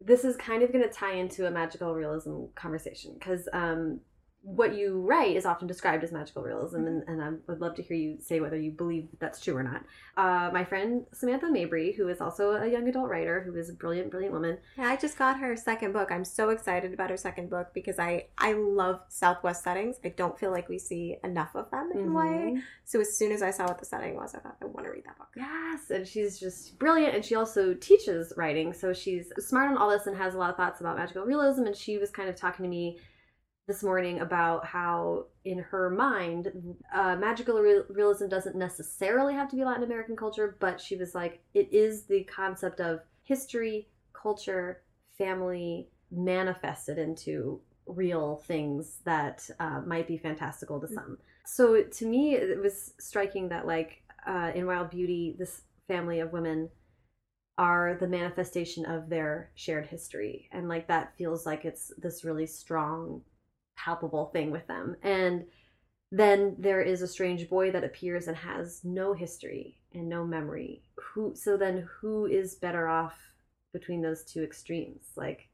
this is kind of going to tie into a magical realism conversation because um, what you write is often described as magical realism, and, and I would love to hear you say whether you believe that's true or not. Uh, my friend Samantha Mabry, who is also a young adult writer, who is a brilliant, brilliant woman. Yeah, I just got her second book. I'm so excited about her second book because I I love Southwest settings. I don't feel like we see enough of them in mm-hmm. way. So as soon as I saw what the setting was, I thought I want to read that book. Yes, and she's just brilliant, and she also teaches writing, so she's smart on all this and has a lot of thoughts about magical realism. And she was kind of talking to me this morning about how in her mind uh, magical re- realism doesn't necessarily have to be latin american culture but she was like it is the concept of history culture family manifested into real things that uh, might be fantastical to some. So to me it was striking that like uh, in wild beauty this family of women are the manifestation of their shared history. And like that feels like it's this really strong palpable thing with them. And then there is a strange boy that appears and has no history and no memory. Who so then who is better off between those two extremes? Like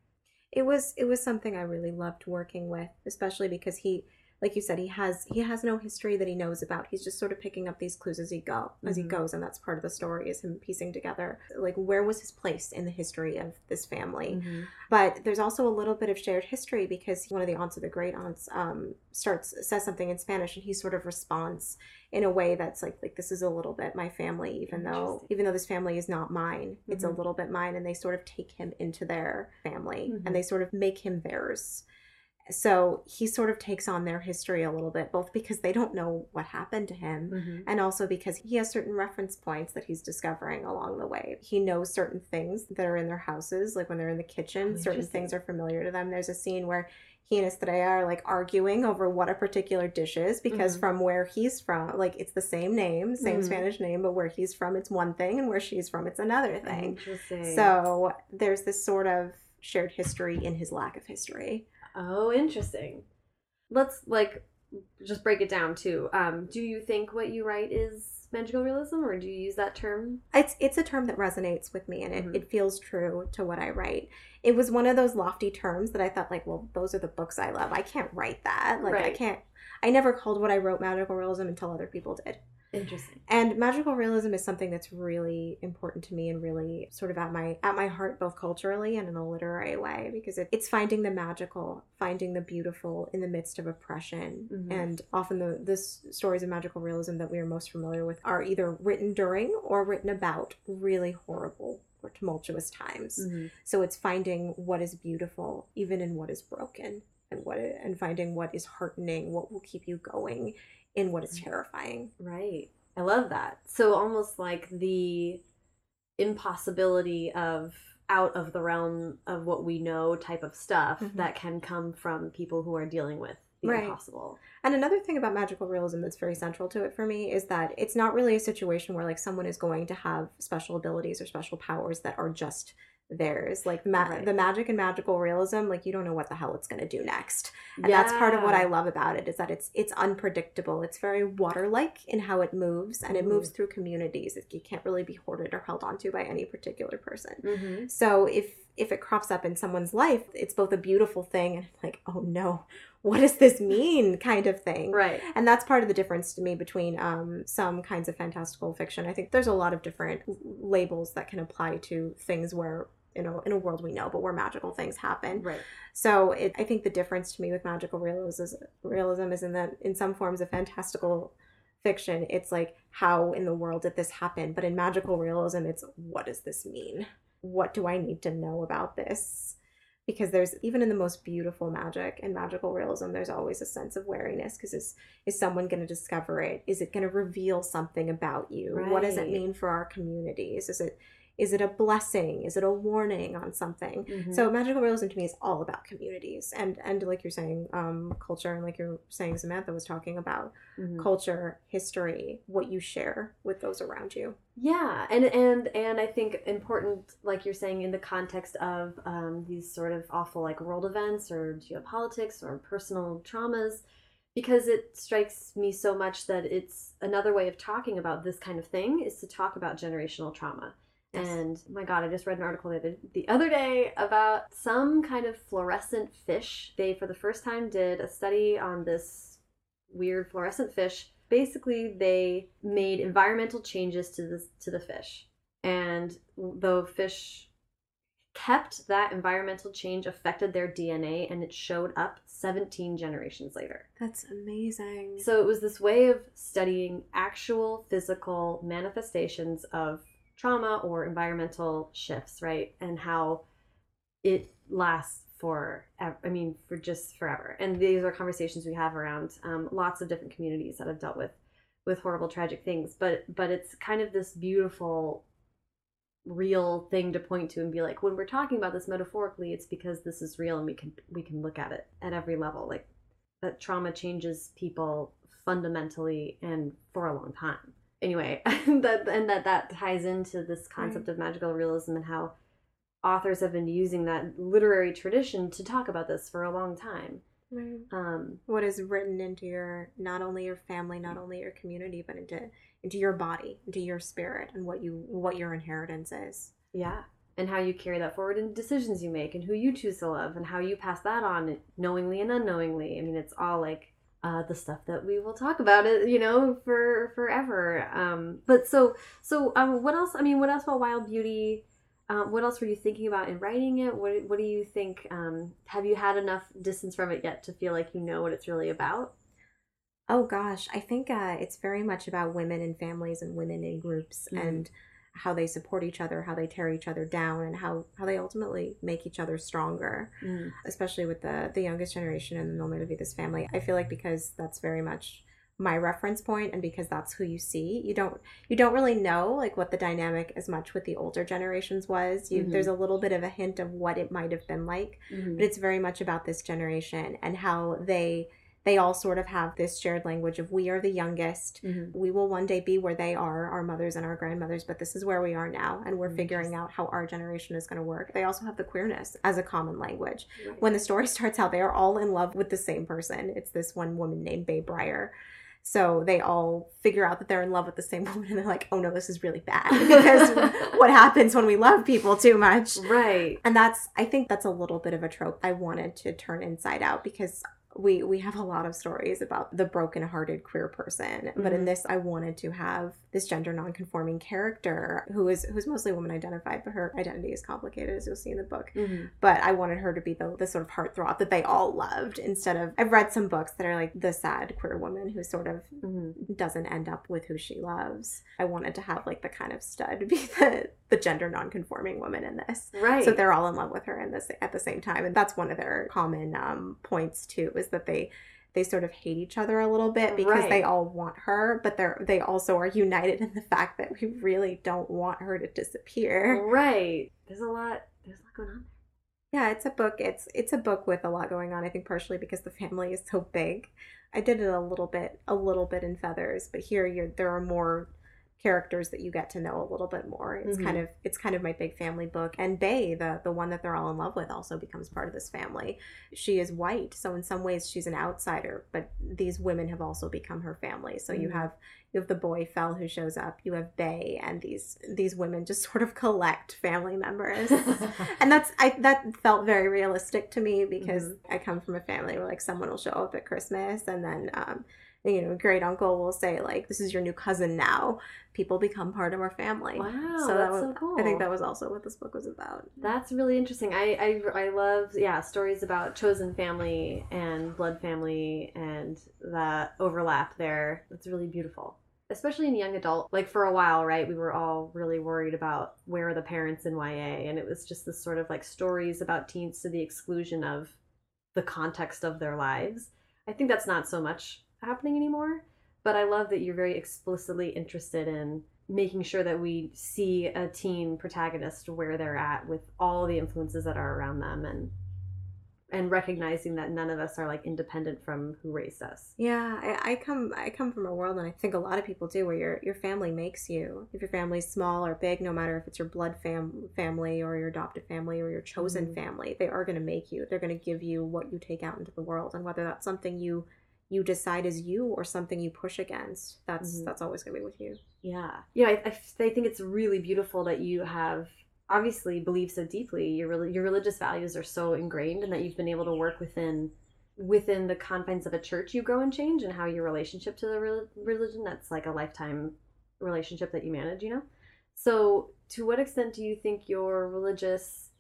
it was it was something I really loved working with, especially because he like you said, he has he has no history that he knows about. He's just sort of picking up these clues as he go as mm-hmm. he goes, and that's part of the story is him piecing together like where was his place in the history of this family. Mm-hmm. But there's also a little bit of shared history because one of the aunts of the great aunts um, starts says something in Spanish, and he sort of responds in a way that's like like this is a little bit my family, even though even though this family is not mine, mm-hmm. it's a mm-hmm. little bit mine, and they sort of take him into their family and mm-hmm. they sort of make him theirs so he sort of takes on their history a little bit, both because they don't know what happened to him mm-hmm. and also because he has certain reference points that he's discovering along the way. He knows certain things that are in their houses, like when they're in the kitchen, oh, certain things are familiar to them. There's a scene where he and Estrella are like arguing over what a particular dish is because mm-hmm. from where he's from, like it's the same name, same mm-hmm. Spanish name, but where he's from, it's one thing, and where she's from, it's another thing. So there's this sort of shared history in his lack of history. Oh, interesting. Let's like just break it down too. Um, do you think what you write is magical realism, or do you use that term? It's it's a term that resonates with me, and it, mm-hmm. it feels true to what I write. It was one of those lofty terms that I thought like, well, those are the books I love. I can't write that. Like right. I can't. I never called what I wrote magical realism until other people did. Interesting. And magical realism is something that's really important to me and really sort of at my at my heart both culturally and in a literary way because it, it's finding the magical, finding the beautiful in the midst of oppression. Mm-hmm. And often the the stories of magical realism that we are most familiar with are either written during or written about really horrible or tumultuous times. Mm-hmm. So it's finding what is beautiful even in what is broken and what and finding what is heartening, what will keep you going in what is terrifying. Right. I love that. So almost like the impossibility of out of the realm of what we know type of stuff mm-hmm. that can come from people who are dealing with the right. impossible. And another thing about magical realism that's very central to it for me is that it's not really a situation where like someone is going to have special abilities or special powers that are just theirs like ma- right. the magic and magical realism like you don't know what the hell it's going to do next and yeah. that's part of what i love about it is that it's it's unpredictable it's very water like in how it moves and mm-hmm. it moves through communities it, you can't really be hoarded or held onto by any particular person mm-hmm. so if if it crops up in someone's life it's both a beautiful thing and like oh no what does this mean kind of thing right and that's part of the difference to me between um, some kinds of fantastical fiction i think there's a lot of different labels that can apply to things where you know in a world we know but where magical things happen. Right. So it, i think the difference to me with magical realism is, realism is in that in some forms of fantastical fiction it's like how in the world did this happen? But in magical realism it's what does this mean? What do i need to know about this? Because there's even in the most beautiful magic and magical realism there's always a sense of wariness because is is someone going to discover it? Is it going to reveal something about you? Right. what does it mean for our communities? Is it is it a blessing is it a warning on something mm-hmm. so magical realism to me is all about communities and and like you're saying um, culture and like you're saying samantha was talking about mm-hmm. culture history what you share with those around you yeah and and and i think important like you're saying in the context of um, these sort of awful like world events or geopolitics or personal traumas because it strikes me so much that it's another way of talking about this kind of thing is to talk about generational trauma. And my God, I just read an article the other, the other day about some kind of fluorescent fish. They, for the first time, did a study on this weird fluorescent fish. Basically, they made environmental changes to the to the fish, and the fish kept that environmental change affected their DNA, and it showed up 17 generations later. That's amazing. So it was this way of studying actual physical manifestations of trauma or environmental shifts, right? And how it lasts for, I mean, for just forever. And these are conversations we have around um, lots of different communities that have dealt with with horrible, tragic things. But but it's kind of this beautiful, real thing to point to and be like, when we're talking about this metaphorically, it's because this is real and we can we can look at it at every level. Like that trauma changes people fundamentally and for a long time anyway, that and that that ties into this concept right. of magical realism and how authors have been using that literary tradition to talk about this for a long time. Right. Um, what is written into your not only your family, not only your community, but into into your body, into your spirit, and what you what your inheritance is. Yeah, and how you carry that forward in decisions you make, and who you choose to love, and how you pass that on knowingly and unknowingly. I mean, it's all like uh, the stuff that we will talk about it, you know, for forever. Um, but so, so um, what else? I mean, what else about Wild Beauty? Um, what else were you thinking about in writing it? What What do you think? Um, have you had enough distance from it yet to feel like you know what it's really about? Oh gosh, I think uh, it's very much about women and families and women in groups mm-hmm. and how they support each other, how they tear each other down, and how how they ultimately make each other stronger. Mm. Especially with the the youngest generation in the Nomeolvides family, I feel like because that's very much my reference point and because that's who you see you don't you don't really know like what the dynamic as much with the older generations was you mm-hmm. there's a little bit of a hint of what it might have been like mm-hmm. but it's very much about this generation and how they they all sort of have this shared language of we are the youngest. Mm-hmm. We will one day be where they are, our mothers and our grandmothers, but this is where we are now, and we're mm-hmm. figuring out how our generation is going to work. They also have the queerness as a common language. Right. When the story starts out, they are all in love with the same person. It's this one woman named Bay Briar. So they all figure out that they're in love with the same woman and they're like, oh no, this is really bad. Because what happens when we love people too much? Right. And that's, I think that's a little bit of a trope I wanted to turn inside out because we we have a lot of stories about the broken-hearted queer person mm-hmm. but in mm-hmm. this i wanted to have this gender non-conforming character who is who's mostly woman identified but her identity is complicated as you'll see in the book mm-hmm. but i wanted her to be the, the sort of heartthrob that they all loved instead of i've read some books that are like the sad queer woman who sort of mm-hmm. doesn't end up with who she loves i wanted to have like the kind of stud be the the gender non-conforming woman in this right so they're all in love with her in this at the same time and that's one of their common um, points too is that they they sort of hate each other a little bit because right. they all want her, but they're they also are united in the fact that we really don't want her to disappear. Right. There's a lot there's a lot going on there. Yeah, it's a book. It's it's a book with a lot going on. I think partially because the family is so big. I did it a little bit a little bit in feathers, but here you're there are more characters that you get to know a little bit more. It's mm-hmm. kind of it's kind of my big family book. And Bay, the the one that they're all in love with, also becomes part of this family. She is white, so in some ways she's an outsider, but these women have also become her family. So mm-hmm. you have you have the boy Fel who shows up, you have Bay, and these these women just sort of collect family members. and that's I that felt very realistic to me because mm-hmm. I come from a family where like someone will show up at Christmas and then um you know, great uncle will say like, "This is your new cousin now." People become part of our family. Wow, so that's was, so cool. I think that was also what this book was about. That's really interesting. I I, I love yeah stories about chosen family and blood family and that overlap there. That's really beautiful especially in young adult like for a while right we were all really worried about where are the parents in ya and it was just this sort of like stories about teens to the exclusion of the context of their lives i think that's not so much happening anymore. But I love that you're very explicitly interested in making sure that we see a teen protagonist where they're at with all the influences that are around them and and recognizing that none of us are like independent from who raised us. Yeah, I, I, come I come from a world, and I think a lot of people do, where your your family makes you. If your family's small or big, no matter if it's your blood fam- family or your adopted family or your chosen mm-hmm. family, they are going to make you. They're going to give you what you take out into the world, and whether that's something you you decide is you or something you push against that's Mhm. that's always going to be with you Yeah. Yeah, I think it's really beautiful that you have obviously believe so deeply. Your your religious values are so ingrained and that you've been able to work within within the confines of a church you grow and change and how your relationship to the rel- religion that's like a lifetime relationship that you manage, you know? So, to what extent do you think your religious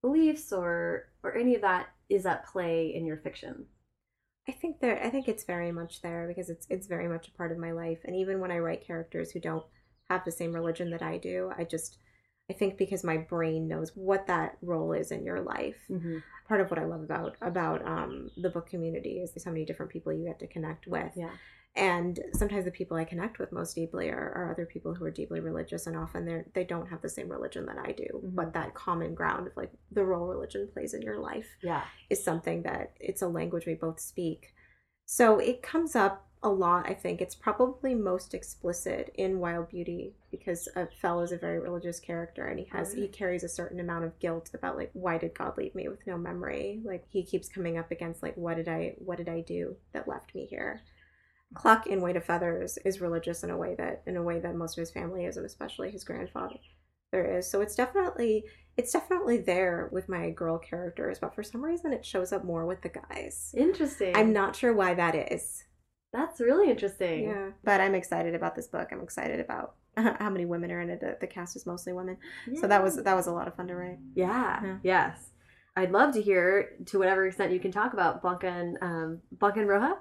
beliefs or or any of that is at play in your fiction? I think there I think it's very much there because it's it's very much a part of my life and even when I write characters who don't have the same religion that I do, I just I think because my brain knows what that role is in your life. Mm-hmm. Part of what I love about about um, the book community is there's so many different people you get to connect with. Yeah. And sometimes the people I connect with most deeply are, are other people who are deeply religious and often they're they don't have the same religion that I do. Mhm. But that common ground of like the role religion plays in your life Yeah. is something that it's a language we both speak. So it comes up a lot, I think. It's probably most explicit in Wild Beauty because Fel is a very religious character and he has he carries a certain amount of guilt about like why did God leave me with no memory? Like he keeps coming up against like what did I what did I do that left me here? Cluck in Weight of Feathers is religious in a way that in a way that most of his family is and especially his grandfather there is. So it's definitely it's definitely there with my girl characters, but for some reason it shows up more with the guys. Interesting. I'm not sure why that is. That's really interesting. Yeah, but I'm excited about this book. I'm excited about how many women are in it. The, the cast is mostly women, so that was that was a lot of fun to write. Yeah. Yeah. Yes. I'd love to hear to whatever extent you can talk about Blanca and um, Blanca and Roja.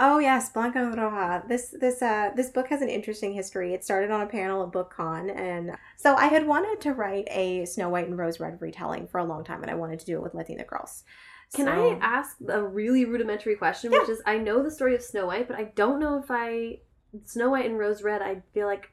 Oh yes, Blanca Roja. This this uh this book has an interesting history. It started on a panel at BookCon, and so I had wanted to write a Snow White and Rose Red retelling for a long time, and I wanted to do it with Latina girls. Can So- I ask a really rudimentary question, Yeah. which is I know the story of Snow White, but I don't know if I Snow White and Rose Red. I feel like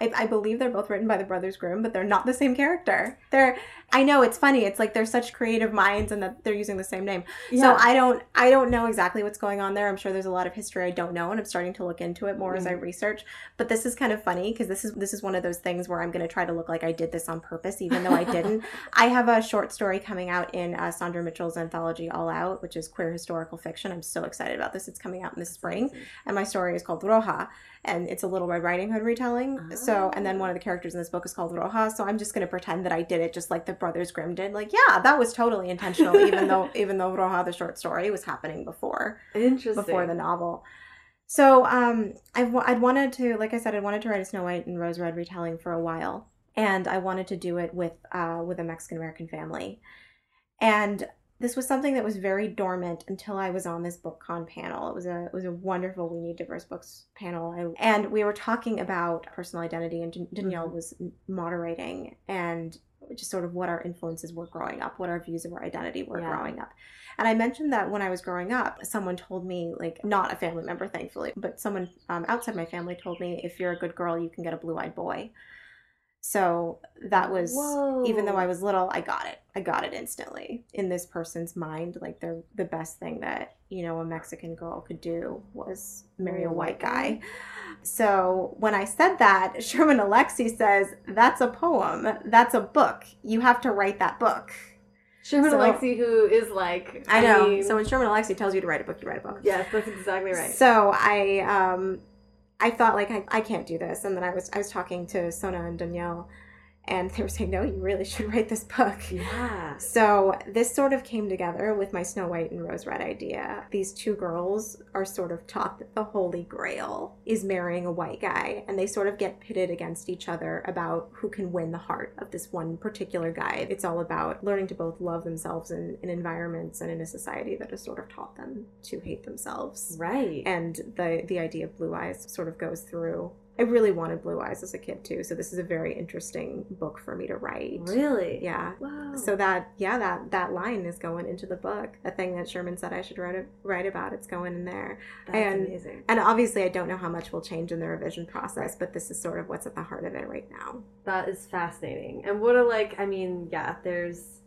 I, I believe they're both written by the Brothers Grimm, but they're not the same character. They're I know it's funny. It's like they're such creative minds and that they're using the same name. So I don't I don't know exactly what's going on there. I'm sure there's a lot of history I don't know and I'm starting to look into it more as I research. But this is kind of funny because this is this is one of those things where I'm going to try to look like I did this on purpose even though I didn't. I have a short story coming out in uh, Saundra Mitchell's anthology All Out, which is queer historical fiction. I'm so excited about this. It's coming out in the spring and my story is called Roja, and it's a Little Red Riding Hood retelling. So, and then one of the characters in this book is called Roja. So I'm just going to pretend that I did it just like the Brothers Grimm did. Like, yeah, that was totally intentional, even though even though Roja the short story was happening before Interesting. before the novel. So um, I've I'd wanted to, like I said, I wanted to write a Snow White and Rose Red retelling for a while, and I wanted to do it with uh, with a Mexican American family, and this was something that was very dormant until I was on this BookCon panel. It was a it was a wonderful We Need Diverse Books panel, I, and we were talking about personal identity, and Dan- Dhonielle Mhm. was moderating and just sort of what our influences were growing up, what our views of our identity were Yeah. growing up. And I mentioned that when I was growing up, someone told me, like, not a family member, thankfully, but someone um, outside my family told me, if you're a good girl, you can get a blue eyed boy. So that was, even though I was little, I got it. I got it instantly in this person's mind. Like, they're, the best thing that, you know, a Mexican girl could do was marry a white guy. So when I said that, Sherman Alexie says, that's a poem. That's a book. You have to write that book. Sherman So- Alexie, who is like I know. mean, so when Sherman Alexie tells you to write a book, you write a book. yes, that's exactly right. So I um I thought like I, I can't do this. And then I was I was talking to Sona and Dhonielle and they were saying, No, you really should write this book. yeah. So this sort of came together with my Snow White and Rose Red idea. These two girls are sort of taught that the holy grail is marrying a white guy, and they sort of get pitted against each other about who can win the heart of this one particular guy. It's all about learning to both love themselves in, in environments and in a society that has sort of taught them to hate themselves. Right. And the the idea of blue eyes sort of goes through. I really wanted blue eyes as a kid too, so this is a very interesting book for me to write. really? Yeah. Wow. So that yeah, that that line is going into the book. The thing that Sherman said I should write a, write about, it's going in there. that's and- amazing. And obviously, I don't know how much will change in the revision process, but this is sort of what's at the heart of it right now. That is fascinating. And what a like I mean, yeah, there's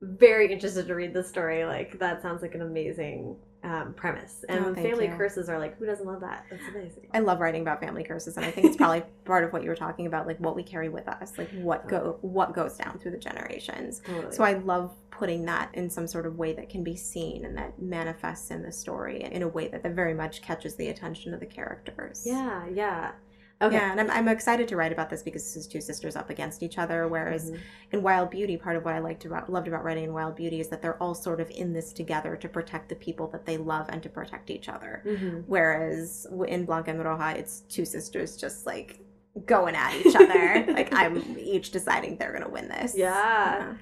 very interested to read the story. Like that sounds like an amazing um, premise. And Oh, family you. curses are like, who doesn't love that? That's amazing. I love writing about family curses, and I think it's probably part of what you were talking about, like what we carry with us, like what go what goes down through the generations. Totally. So I love putting that in some sort of way that can be seen and that manifests in the story in a way that, that very much catches the attention of the characters. yeah, yeah. Okay. Yeah, and I'm, I'm excited to write about this because this is two sisters up against each other. Whereas Mhm. in Wild Beauty, part of what I liked about loved about writing in Wild Beauty is that they're all sort of in this together to protect the people that they love and to protect each other. Mhm. Whereas in Blanca and Roja, it's two sisters just like going at each other. like I'm each deciding they're gonna win this. Yeah.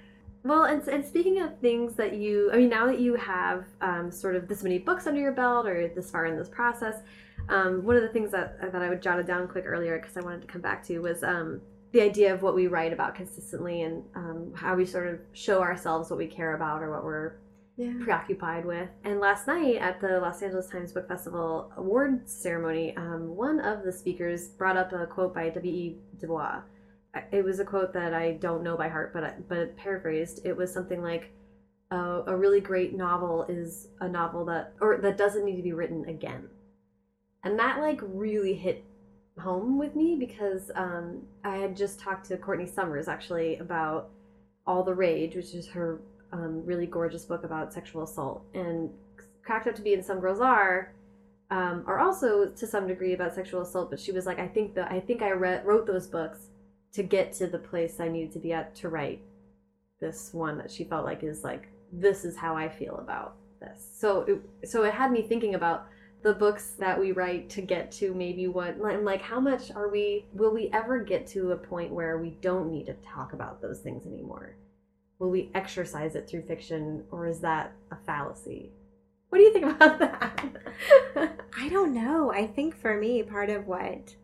Well, and, and speaking of things that you, I mean, now that you have um, sort of this many books under your belt or this far in this process, um, one of the things that, I that I would jotted down quick earlier because I wanted to come back to was um, the idea of what we write about consistently and um, how we sort of show ourselves what we care about or what we're Yeah. preoccupied with. And last night at the Los Angeles Times Book Festival award ceremony, um, one of the speakers brought up a quote by W.E. Du Bois. It was a quote that I don't know by heart, but I- but paraphrased, it was something like, uh, "A really great novel is a novel that or that doesn't need to be written again," and that like really hit home with me because um, I had just talked to Courtney Summers actually about All the Rage, which is her um, really gorgeous book about sexual assault, and cracked up to be and some girls are. Um, are also to some degree about sexual assault, but she was like, I think that I think I read, wrote those books to get to the place I needed to be at to write this one that she felt like is like this is how I feel about this. So it, so it had me thinking about the books that we write to get to maybe what and like how much are we will we ever get to a point where we don't need to talk about those things anymore? Will we exercise it through fiction or is that a fallacy? What do you think about that? I don't know. I think for me, part of what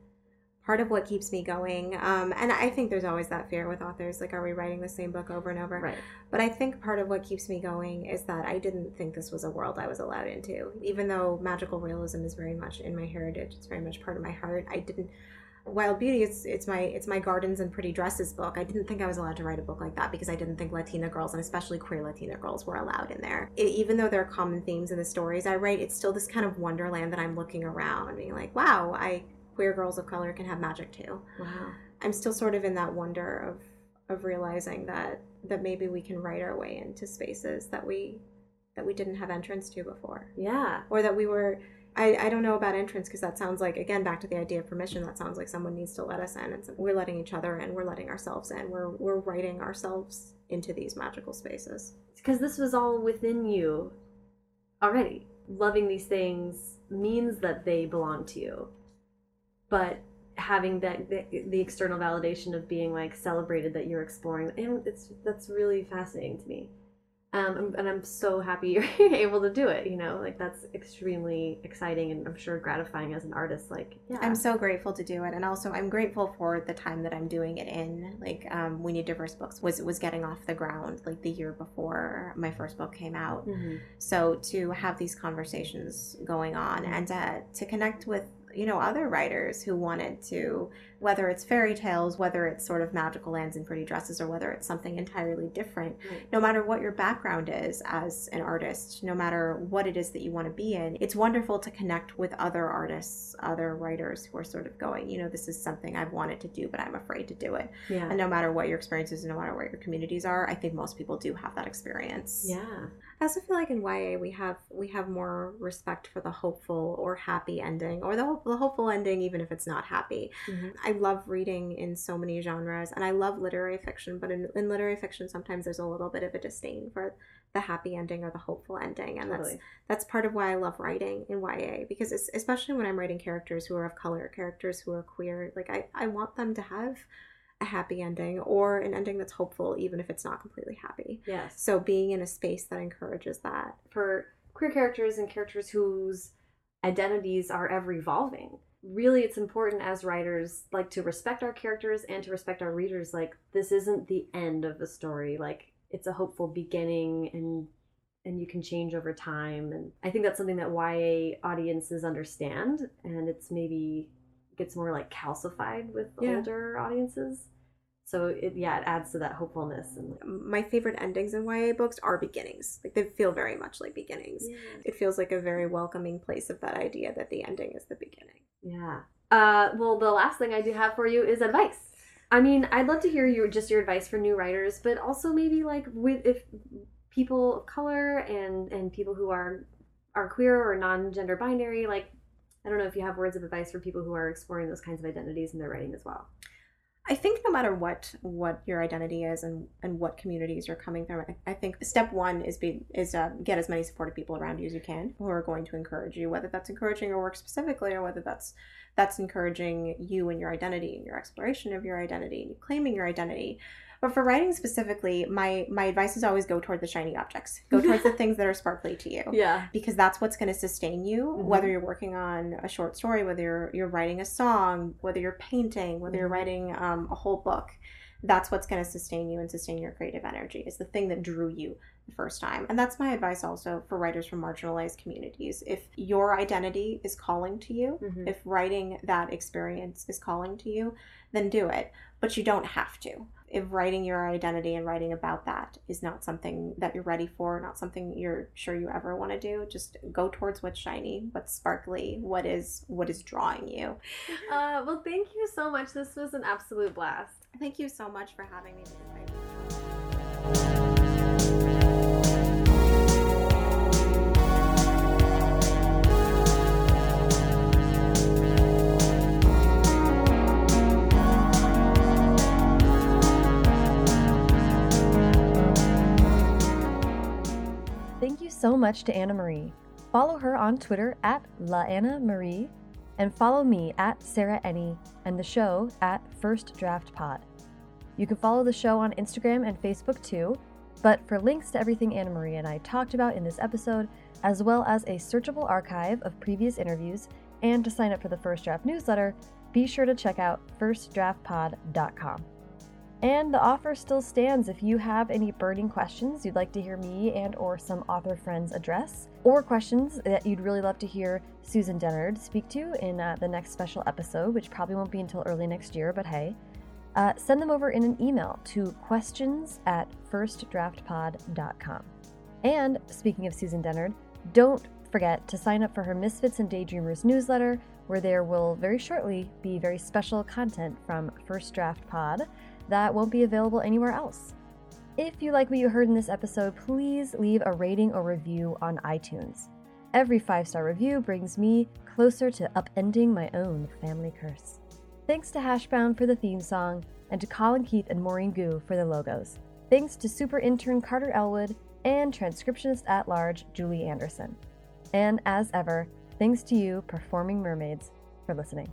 part of what keeps me going, um, and I think there's always that fear with authors, like, are we writing the same book over and over? right But I think part of what keeps me going is that I didn't think this was a world I was allowed into. Even though magical realism is very much in my heritage, it's very much part of my heart. I didn't. Wild Beauty, it's it's my it's my gardens and pretty dresses book. I didn't think I was allowed to write a book like that because I didn't think Latina girls and especially queer Latina girls were allowed in there. It, even though there are common themes in the stories I write, it's still this kind of wonderland that I'm looking around being like, wow, I queer girls of color can have magic too. wow. I'm still sort of in that wonder of of realizing that that maybe we can write our way into spaces that we that we didn't have entrance to before. Yeah. Or that we were I, I don't know about entrance because that sounds like again back to the idea of permission that sounds like someone needs to let us in and so we're letting each other in we're letting ourselves in we're we're writing ourselves into these magical spaces. Because this was all within you already. Loving these things means that they belong to you, but having that the, the external validation of being like celebrated that you're exploring, and it's that's really fascinating to me. Um, and I'm so happy you're able to do it. You know, like that's extremely exciting, and I'm sure gratifying as an artist. Like, yeah, I'm so grateful to do it, and also I'm grateful for the time that I'm doing it in. Like, um, we need diverse books was was getting off the ground like the year before my first book came out. Mhm. So to have these conversations going on and to, to connect with you know other writers who wanted to whether it's fairy tales whether it's sort of magical lands and pretty dresses or whether it's something entirely different Right. no matter what your background is as an artist no matter what it is that you want to be in it's wonderful to connect with other artists other writers who are sort of going you know this is something i've wanted to do but i'm afraid to do it. Yeah, and no matter what your experiences no matter what your communities are i think most people do have that experience. Yeah, I also feel like in YA we have we have more respect for the hopeful or happy ending or the, hope, the hopeful ending even if it's not happy. Mhm. I love reading in so many genres and I love literary fiction, but in, in literary fiction sometimes there's a little bit of a disdain for the happy ending or the hopeful ending and that's totally. that's part of why I love writing in YA because it's, especially when I'm writing characters who are of color, characters who are queer, like I, I want them to have a happy ending or an ending that's hopeful even if it's not completely happy. Yes. So being in a space that encourages that. for queer characters and characters whose identities are ever evolving. Really, it's important as writers like to respect our characters and to respect our readers. Like this isn't the end of the story. Like it's a hopeful beginning, and and you can change over time. And I think that's something that YA audiences understand, and it's maybe gets more like calcified with Yeah. older audiences. So it yeah, it adds to that hopefulness and My favorite endings in YA books are beginnings. Like they feel very much like beginnings. It feels like a very welcoming place of that idea that the ending is the beginning. Yeah. Uh, well, the last thing I do have for you is advice. I mean, I'd love to hear your just your advice for new writers, but also maybe like with if people of color and and people who are are queer or non-gender binary, like I don't know if you have words of advice for people who are exploring those kinds of identities in their writing as well. I think no matter what what your identity is and and what communities you're coming from, I, I think step one is be is uh, get as many supportive people around you as you can who are going to encourage you, whether that's encouraging your work specifically or whether that's that's encouraging you and your identity and your exploration of your identity and claiming your identity. But for writing specifically, my my advice is always go toward the shiny objects. Go towards the things that are sparkly to you. Yeah. Because that's what's going to sustain you, Mhm. whether you're working on a short story, whether you're, you're writing a song, whether you're painting, whether you're Mhm. writing um, a whole book. That's what's going to sustain you and sustain your creative energy. Is the thing that drew you the first time. And that's my advice also for writers from marginalized communities. If your identity is calling to you, Mhm. if writing that experience is calling to you, then do it. But you don't have to. If writing your identity and writing about that is not something that you're ready for, not something you're sure you ever want to do, just go towards what's shiny, what's sparkly, what is what is drawing you. Uh, well, thank you so much. This was an absolute blast. Thank you so much for having me. So much to Anna Marie. Follow her on Twitter at La Anna Marie and follow me at Sarah Enni and the show at First Draft Pod. You can follow the show on Instagram and Facebook too, but for links to everything Anna Marie and I talked about in this episode, as well as a searchable archive of previous interviews, and to sign up for the First Draft newsletter, be sure to check out firstdraftpod.com. And the offer still stands if you have any burning questions you'd like to hear me and or some author friends address, or questions that you'd really love to hear Susan Dennard speak to in uh, the next special episode, which probably won't be until early next year, but hey, uh, send them over in an email to questions at firstdraftpod.com. And speaking of Susan Dennard, don't forget to sign up for her Misfits and Daydreamers newsletter, where there will very shortly be very special content from First Draft Pod that won't be available anywhere else. If you like what you heard in this episode, please leave a rating or review on iTunes. Every five star review brings me closer to upending my own family curse. Thanks to Hashbound for the theme song, and to Colin Keith and Maurene Goo for the logos. Thanks to super intern Carter Elwood and transcriptionist at large Julie Anderson. And as ever, thanks to you, performing mermaids, for listening.